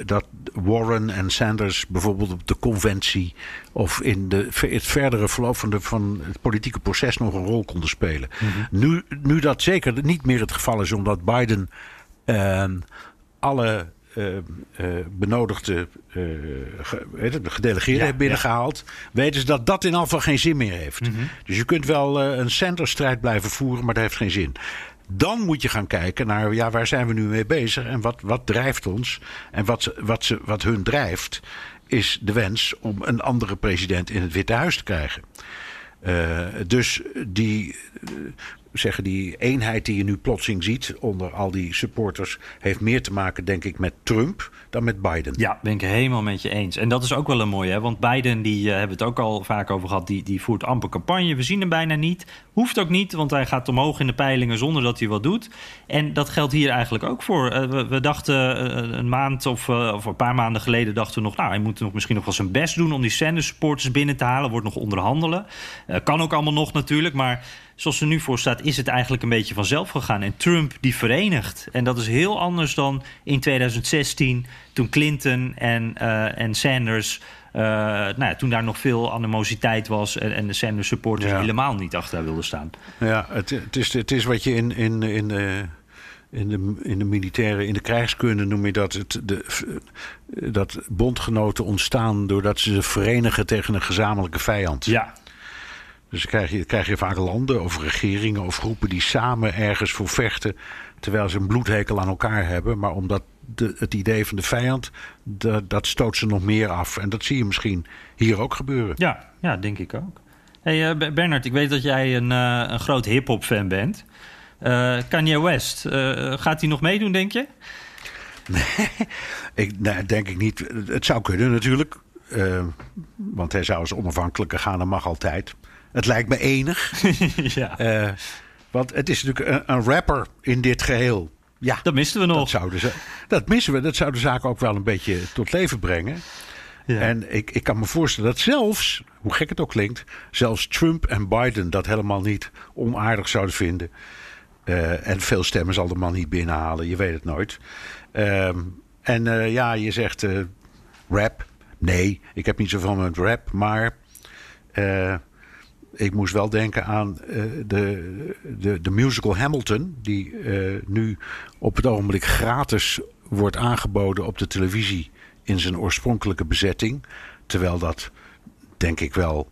dat Warren en Sanders bijvoorbeeld op de conventie of in de, het verdere verloop van, de, van het politieke proces nog een rol konden spelen. Mm -hmm. nu, nu dat zeker niet meer het geval is, omdat Biden uh, alle benodigde uh, ge, gedelegeerden ja, heeft binnengehaald, ja. weten ze dat dat in afval geen zin meer heeft. Mm -hmm. Dus je kunt wel een centerstrijd blijven voeren, maar dat heeft geen zin. Dan moet je gaan kijken naar ja, waar zijn we nu mee bezig en wat, wat drijft ons. En wat, wat, ze, wat hun drijft, is de wens om een andere president in het Witte Huis te krijgen. dus die zeggen, die eenheid die je nu plotseling ziet onder al die supporters, heeft meer te maken, denk ik, met Trump dan met Biden. Ja, ben ik helemaal met je eens. En dat is ook wel een mooie, hè? want Biden, die uh, hebben we het ook al vaak over gehad, die, die voert amper campagne. We zien hem bijna niet. Hoeft ook niet, want hij gaat omhoog in de peilingen zonder dat hij wat doet. En dat geldt hier eigenlijk ook voor. Uh, we, dachten uh, een maand of, of, een paar maanden geleden dachten we nog, nou, hij moet nog misschien nog wel zijn best doen om die Sanders supporters binnen te halen. Wordt nog onderhandelen. kan ook allemaal nog natuurlijk, maar zoals er nu voor staat, is het eigenlijk een beetje vanzelf gegaan. En Trump die verenigt. En dat is heel anders dan in 2016, toen Clinton en, uh, en Sanders. Uh, nou ja, toen daar nog veel animositeit was en, en de Sanders supporters ja. helemaal niet achter wilden staan. Ja, het, het, is, het is wat je in, in, in, de, in, de, in de militaire, in de krijgskunde noem je dat. Het, de, dat bondgenoten ontstaan doordat ze zich verenigen tegen een gezamenlijke vijand. Ja, dus dan krijg je, krijg je vaak landen of regeringen of groepen die samen ergens voor vechten. Terwijl ze een bloedhekel aan elkaar hebben. Maar omdat de, het idee van de vijand, de, dat stoot ze nog meer af. En dat zie je misschien hier ook gebeuren. Ja, ja denk ik ook. Hey, uh, Bernard, ik weet dat jij een, uh, een groot hip-hop fan bent. Uh, Kanye West, gaat hij nog meedoen, denk je? Nee, ik, nee, denk ik niet. Het zou kunnen natuurlijk. want hij zou als onafhankelijke gaan, dat mag altijd. Het lijkt me enig. ja. Uh, want het is natuurlijk een, een, rapper in dit geheel. Ja, dat misten we nog. Dat, zouden ze, dat missen we. Dat zou de zaak ook wel een beetje tot leven brengen. Ja. En ik, ik kan me voorstellen dat zelfs, hoe gek het ook klinkt, zelfs Trump en Biden dat helemaal niet onaardig zouden vinden. Uh, en veel stemmen zal de man niet binnenhalen, je weet het nooit. Uh, en uh, ja, je zegt rap. Nee, ik heb niet zoveel met rap, maar ik moest wel denken aan uh, de, de, de, musical Hamilton, die uh, nu op het ogenblik gratis wordt aangeboden op de televisie in zijn oorspronkelijke bezetting. Terwijl dat, denk ik wel,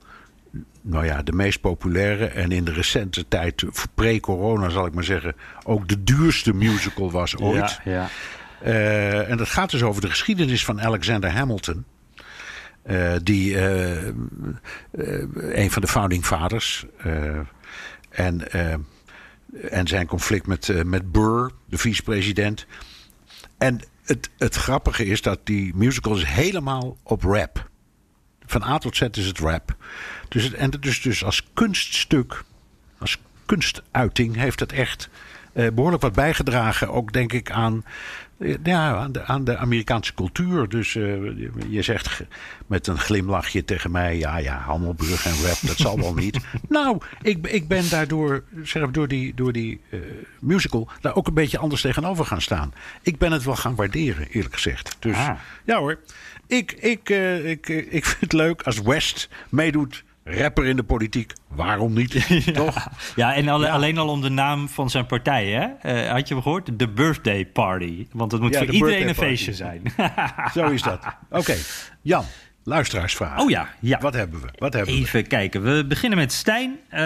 nou ja, de meest populaire en in de recente tijd, pre-corona zal ik maar zeggen, ook de duurste musical was ooit. Ja, ja. Uh, en dat gaat dus over de geschiedenis van Alexander Hamilton. Uh, die uh, uh, een van de founding fathers. en, en zijn conflict met, met Burr, de vicepresident. En het, het grappige is dat die musical is helemaal op rap. Van A tot Z is het rap. Dus het, en dus, dus als kunststuk, als kunstuiting heeft het echt behoorlijk wat bijgedragen. Ook denk ik aan ja, aan de, aan de Amerikaanse cultuur. Dus uh, je zegt met een glimlachje tegen mij: ja, ja, Hammelburg en rap, dat zal wel niet. nou, ik, ik ben daardoor, zeg, door die, door die uh, musical, daar ook een beetje anders tegenover gaan staan. Ik ben het wel gaan waarderen, eerlijk gezegd. Dus ah. ja hoor, ik, ik, uh, ik, ik vind het leuk als West meedoet rapper in de politiek. Waarom niet? ja. Toch? Ja, en alle, ja. alleen al om de naam van zijn partij, hè? Uh, had je hem gehoord? De Birthday Party. Want het moet ja, voor iedereen een feestje zijn. Zo is dat. Oké, okay. Jan. Luisteraarsvragen. Oh ja, ja. Wat hebben we? Wat hebben we? Even kijken. We beginnen met Stijn. Uh,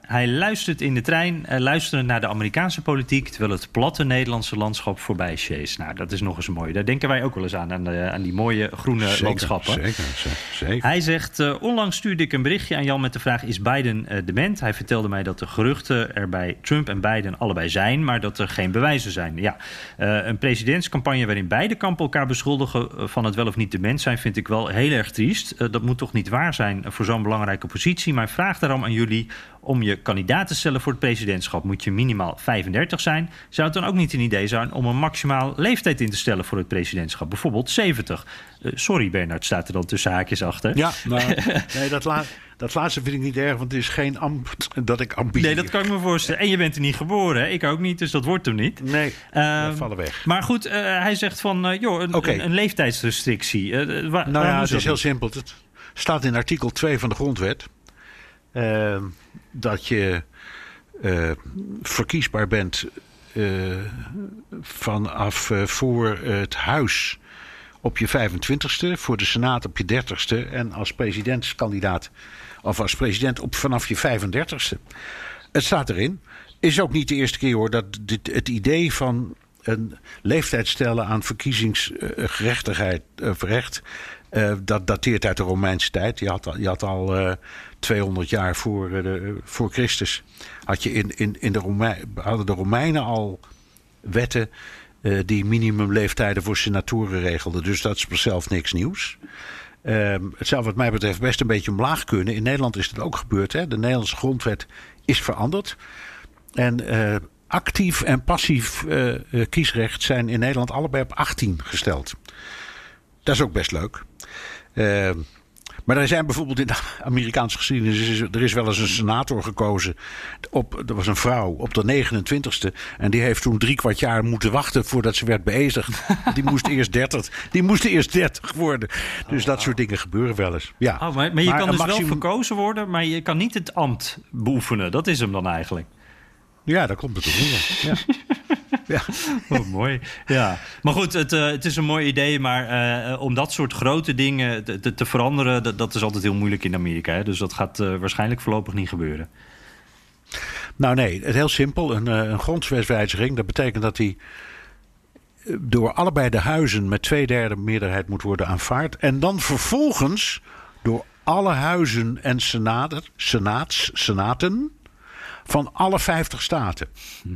hij luistert in de trein, uh, luisterend naar de Amerikaanse politiek... terwijl het platte Nederlandse landschap voorbij sjeest. Nou, dat is nog eens mooi. Daar denken wij ook wel eens aan, aan, de, aan die mooie groene zeker, landschappen. Zeker, zeker. Hij zegt, uh, onlangs stuurde ik een berichtje aan Jan met de vraag... is Biden dement? Hij vertelde mij dat de geruchten er bij Trump en Biden allebei zijn... maar dat er geen bewijzen zijn. Ja, een presidentscampagne waarin beide kampen elkaar beschuldigen... van het wel of niet dement zijn, vind ik wel heel heel erg triest. Uh, dat moet toch niet waar zijn voor zo'n belangrijke positie. Maar vraag daarom aan jullie om je kandidaat te stellen voor het presidentschap. Moet je minimaal 35 zijn? Zou het dan ook niet een idee zijn om een maximaal leeftijd in te stellen voor het presidentschap? Bijvoorbeeld 70. Uh, sorry Bernard, staat er dan tussen haakjes achter. Ja, nou, nee, dat, la dat laatste vind ik niet erg, want het is geen ambt dat ik ambieer. Nee, dat kan ik me voorstellen. En je bent er niet geboren, hè? ik ook niet, dus dat wordt hem niet. Nee, uh, vallen weg. Maar goed, uh, hij zegt van, uh, joh, een, okay. een, een leeftijdsrestrictie. Waar, nou ja, het is heel simpel. Het staat in artikel 2 van de grondwet... Uh, dat je verkiesbaar bent vanaf voor het huis op je 25ste, voor de Senaat op je 30ste en als presidentskandidaat of als president op vanaf je 35ste. Het staat erin. Is ook niet de eerste keer hoor dat dit, het idee van een leeftijd stellen aan verkiezingsgerechtigheid uh, recht, uh, dat dateert uit de Romeinse tijd. Je had je had al uh, 200 jaar voor, voor Christus. Had je in, in, in de Romein, hadden de Romeinen al wetten die minimumleeftijden voor senatoren regelden. Dus dat is zelf niks nieuws. Uh, het zou wat mij betreft best een beetje omlaag kunnen. In Nederland is dat ook gebeurd. Hè? De Nederlandse grondwet is veranderd. En uh, actief en passief uh, kiesrecht zijn in Nederland allebei op 18 gesteld. Dat is ook best leuk. Uh, maar er zijn bijvoorbeeld in de Amerikaanse geschiedenis... er is wel eens een senator gekozen. Op, er was een vrouw op de 29ste. En die heeft toen drie kwart jaar moeten wachten voordat ze werd beëzigd. Die moest eerst 30, die moest eerst 30 worden. Dus dat soort dingen gebeuren wel eens. Ja. Oh, maar, maar je maar kan dus maximum... wel verkozen worden... maar je kan niet het ambt beoefenen. Dat is hem dan eigenlijk. Ja, daar komt het op neer. Ja. ja. Oh, mooi. Ja. Maar goed, het, uh, het is een mooi idee. Maar uh, om dat soort grote dingen te, te, veranderen, dat, dat, is altijd heel moeilijk in Amerika. Hè? Dus dat gaat uh, waarschijnlijk voorlopig niet gebeuren. Nou nee, het heel simpel. Een, een grondwetswijziging, dat betekent dat die door allebei de huizen met twee derde meerderheid moet worden aanvaard. En dan vervolgens door alle huizen en senaten, senaats, senaten van alle 50 staten. Hm.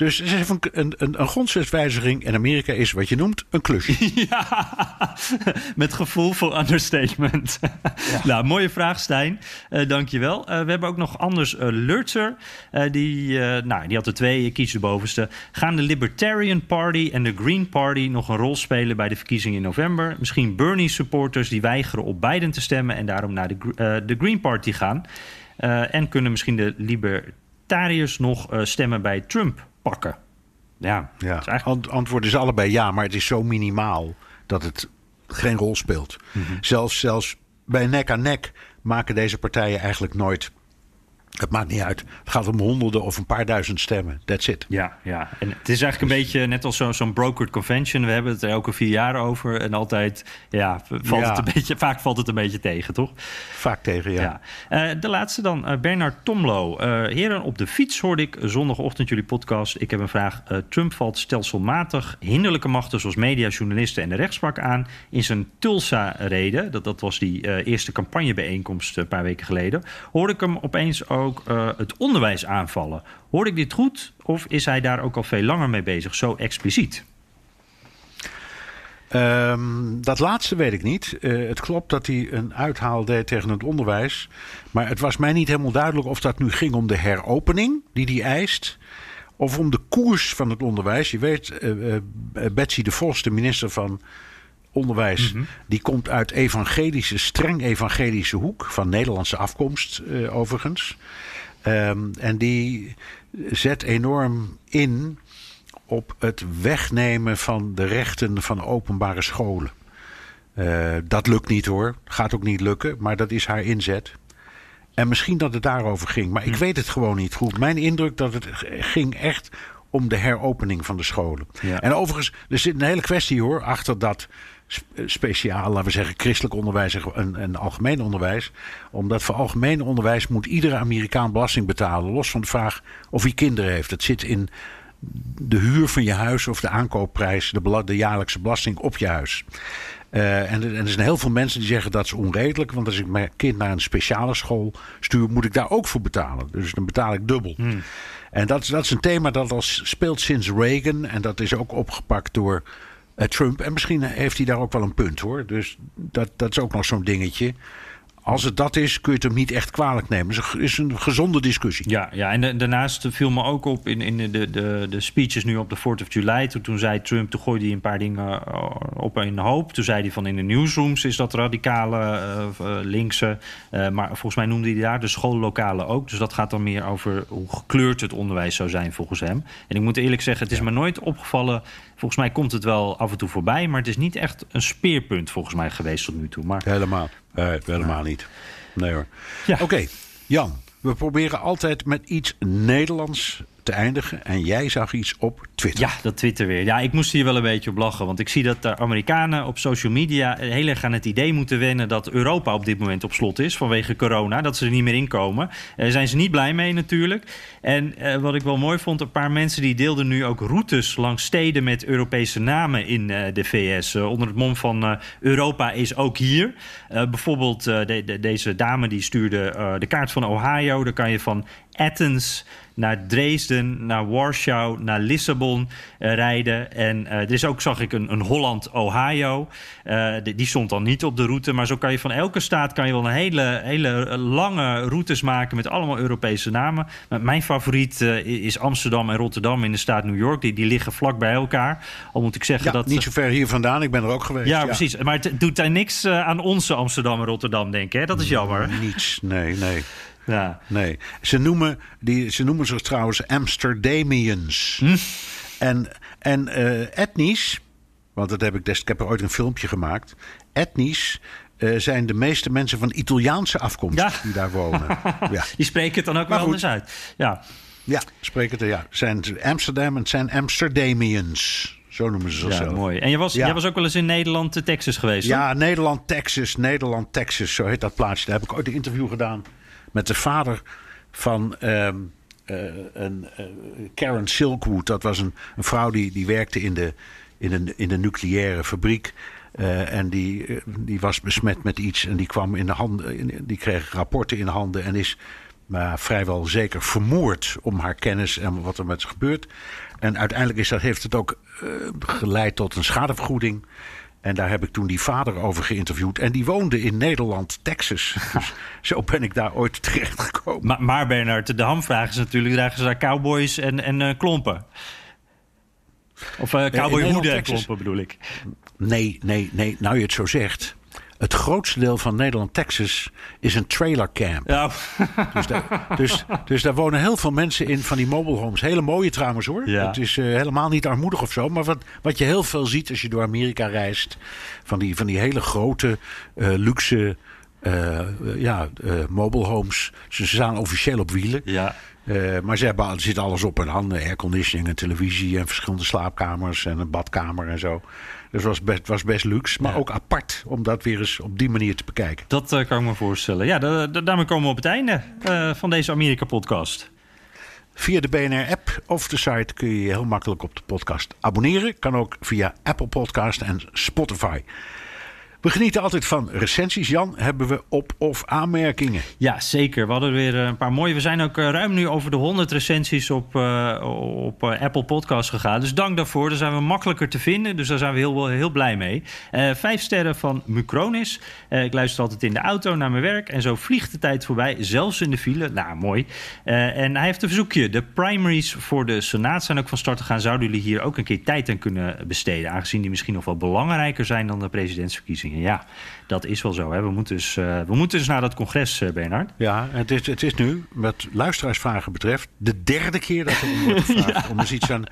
Dus een, een, een, een grondwetswijziging in Amerika is wat je noemt een klusje. Ja, met gevoel voor understatement. Ja. nou, mooie vraag, Stijn. Uh, Dank je wel. Uh, we hebben ook nog Anders uh, Lurtzer. die, nou, die had er twee, kies de bovenste. Gaan de Libertarian Party en de Green Party nog een rol spelen bij de verkiezingen in november? Misschien Bernie-supporters die weigeren op Biden te stemmen... en daarom naar de, de Green Party gaan. en kunnen misschien de libertariërs nog stemmen bij Trump pakken? Ja, ja. Eigenlijk... antwoord is allebei ja, maar het is zo minimaal dat het geen rol speelt. Mm -hmm. zelfs, zelfs bij nek aan nek maken deze partijen eigenlijk nooit het maakt niet uit. Het gaat om honderden of een paar duizend stemmen. That's it. Ja, ja. en het is eigenlijk een beetje net als zo'n zo brokered convention. We hebben het er elke vier jaar over. En altijd, ja, valt Ja. Het een beetje, vaak valt het een beetje tegen, toch? Vaak tegen, ja. Ja. Eh, de laatste dan, eh, Bernard Tomlo. Eh, heren, op de fiets hoorde ik zondagochtend jullie podcast. Ik heb een vraag. Trump valt stelselmatig hinderlijke machten zoals media, journalisten en de rechtspraak aan in zijn Tulsa-reden. Dat, dat was die eerste campagnebijeenkomst een paar weken geleden. Hoorde ik hem opeens ook eh, het onderwijs aanvallen. Hoorde ik dit goed of is hij daar ook al veel langer mee bezig, zo expliciet? Um, dat laatste weet ik niet. Uh, het klopt dat hij een uithaal deed tegen het onderwijs. Maar het was mij niet helemaal duidelijk of dat nu ging om de heropening die hij eist. Of om de koers van het onderwijs. Je weet, uh, Betsy de Vos, de minister van Onderwijs, mm -hmm. die komt uit evangelische, streng evangelische hoek. Van Nederlandse afkomst overigens. Um, en die zet enorm in op het wegnemen van de rechten van openbare scholen. Uh, dat lukt niet hoor, gaat ook niet lukken, maar dat is haar inzet. En misschien dat het daarover ging, maar ik weet het gewoon niet goed. Mijn indruk dat het ging echt om de heropening van de scholen. Ja. En overigens, er zit een hele kwestie hoor achter dat eh, speciaal, laten we zeggen, christelijk onderwijs en, en algemeen onderwijs. Omdat voor algemeen onderwijs moet iedere Amerikaan belasting betalen, los van de vraag of hij kinderen heeft. Het zit in de huur van je huis of de aankoopprijs, de, bela- de jaarlijkse belasting op je huis. Eh, en, er- en er zijn heel veel mensen die zeggen dat is onredelijk. Want als ik mijn kind naar een speciale school stuur, moet ik daar ook voor betalen. Dus dan betaal ik dubbel. En dat, is- dat is een thema dat al speelt sinds Reagan. En dat is ook opgepakt door eh, Trump. En misschien heeft hij daar ook wel een punt hoor. Dus dat, dat is ook nog zo'n dingetje. Als het dat is, kun je het hem niet echt kwalijk nemen. Het is een- gezonde discussie. Ja, ja en da- daarnaast viel me ook op in, in de, de, de speeches nu op de 4th of July. Toen, toen zei Trump, toen gooide hij een paar dingen eh, op een hoop. Toen zei hij van in de newsrooms is dat radicale, eh, eh, linkse. Eh, maar volgens mij noemde hij daar de schoollokalen ook. Dus dat gaat dan meer over hoe gekleurd het onderwijs zou zijn volgens hem. En ik moet eerlijk zeggen, het is me nooit opgevallen. Volgens mij komt het wel af en toe voorbij. Maar het is niet echt een speerpunt volgens mij geweest tot nu toe. Maar Helemaal. Nee, helemaal niet. Nee hoor. Ja. Oké, Jan. We proberen altijd met iets Nederlands te eindigen. En jij zag iets op Twitter. Ja, dat Twitter weer. Ja, ik moest hier wel een beetje op lachen. Want ik zie dat de Amerikanen op social media heel erg aan het idee moeten wennen dat Europa op dit moment op slot is vanwege corona. Dat ze er niet meer in komen. Daar zijn ze niet blij mee natuurlijk. En eh, wat ik wel mooi vond, een paar mensen die deelden nu ook routes langs steden met Europese namen in eh, de VS. eh, onder het mom van eh, Europa is ook hier. Eh, bijvoorbeeld eh, de, de- deze dame die stuurde eh, de kaart van Ohio. Daar kan je van Athens naar Dresden, naar Warschau, naar Lissabon eh, rijden. En eh, er is ook, zag ik, een, een Holland-Ohio. Eh, die, die stond dan niet op de route. Maar zo kan je van elke staat kan je wel een hele, hele lange routes maken met allemaal Europese namen. Maar mijn favoriet is Amsterdam en Rotterdam in de staat New York. Die, die liggen vlak bij elkaar. Al moet ik zeggen Ja, dat... niet zo ver hier vandaan. Ik ben er ook geweest. ja, precies. Maar het doet daar niks aan onze Amsterdam en Rotterdam, denk ik. Hè? Dat is jammer. Niets. Nee, nee. Ja. Nee, ze noemen, die, ze noemen zich trouwens Amsterdamians. Hm? En, en eh, etnisch, want dat heb ik, des, ik heb er ooit een filmpje gemaakt. Etnisch eh, zijn de meeste mensen van Italiaanse afkomst Ja. die daar wonen. ja. Die spreken het dan ook Maar wel goed. anders uit. Ja. ja, spreek het er. Ja, zijn Amsterdam en zijn Amsterdamians. Zo noemen ze Ja, zichzelf. mooi. En jij was, Ja. jij was ook wel eens in Nederland, eh, Texas geweest? Ja, Nederland, Texas, Nederland, Texas, zo heet dat plaatsje. Daar heb ik ooit een interview gedaan met de vader van ehm, eh, een, eh, Karen Silkwood. Dat was een, vrouw die, die werkte in de, in, een, in de nucleaire fabriek. Eh, en die, die was besmet met iets en die kwam in de handen, die kreeg rapporten in handen en is maar vrijwel zeker vermoord om haar kennis en wat er met ze gebeurt. En uiteindelijk is dat, heeft het ook geleid tot een schadevergoeding. En daar heb ik toen die vader over geïnterviewd. En die woonde in Nederland, Texas. Dus zo ben ik daar ooit terecht gekomen. Maar, maar Bernard, de hamvraag is natuurlijk... dragen ze daar cowboys en, en eh, klompen? Of eh cowboyhoeden en klompen bedoel ik. Nee, nee, nee. Nou je het zo zegt. Het grootste deel van Nederland, Texas is een trailercamp. Ja, Dus, daar, dus, dus daar wonen heel veel mensen in van die mobile homes. Hele mooie trouwens hoor. Ja. Het is eh, helemaal niet armoedig of zo. Maar wat, wat je heel veel ziet als je door Amerika reist. Van die, van die hele grote, eh, luxe eh, ja, mobile homes. Ze staan officieel op wielen. ja. Maar ze hebben, er zit alles op en handen. Airconditioning en televisie en verschillende slaapkamers en een badkamer en zo. Dus het was best, was best luxe. Maar Ja. ook apart om dat weer eens op die manier te bekijken. dat eh, kan ik me voorstellen. Ja, da- da- daarmee komen we op het einde eh, van deze Amerika-podcast. Via de BNR-app of de site kun je je heel makkelijk op de podcast abonneren. Kan ook via Apple Podcast en Spotify. We genieten altijd van recensies. Jan, hebben we op- of aanmerkingen? Ja, zeker. We hadden weer eh, een paar mooie. We zijn ook eh, ruim nu over de 100 recensies op, eh, op Apple Podcasts gegaan. Dus dank daarvoor. Daar zijn we makkelijker te vinden. Dus daar zijn we heel, heel blij mee. Vijf sterren van Mucronis. Ik luister altijd in de auto naar mijn werk. En zo vliegt de tijd voorbij, zelfs in de file. Nou, mooi. En hij heeft een verzoekje. De primaries voor de Senaat zijn ook van start gegaan. Zouden jullie hier ook een keer tijd aan kunnen besteden? Aangezien die misschien nog wel belangrijker zijn dan de presidentsverkiezingen. Ja, dat is wel zo. Hè? We, moeten dus, we moeten dus naar dat congres, eh, Bernard. Ja, het is, het is nu, wat luisteraarsvragen betreft, de derde keer dat er om wordt gevraagd. om eens iets aan...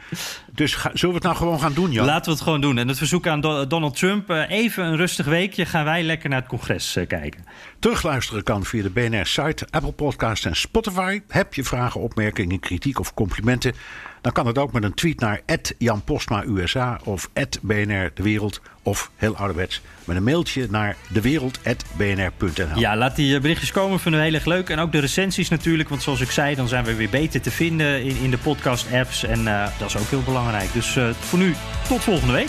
Dus ga- zullen we het nou gewoon gaan doen, Jan? Laten we het gewoon doen. En het verzoek aan Do- Donald Trump, eh, even een rustig weekje, gaan wij lekker naar het congres kijken. Terugluisteren kan via de BNR-site, Apple Podcast en Spotify. Heb je vragen, opmerkingen, kritiek of complimenten? Dan kan het ook met een tweet naar Jan of BNR De Wereld. Of heel ouderwets met een mailtje naar dewereld.bnr.nl. Ja, laat die berichtjes komen. Vinden we heel erg leuk. En ook de recensies natuurlijk. Want zoals ik zei, dan zijn we weer beter te vinden in, in de podcast-apps. En uh, dat is ook heel belangrijk. Dus uh, voor nu, tot volgende week.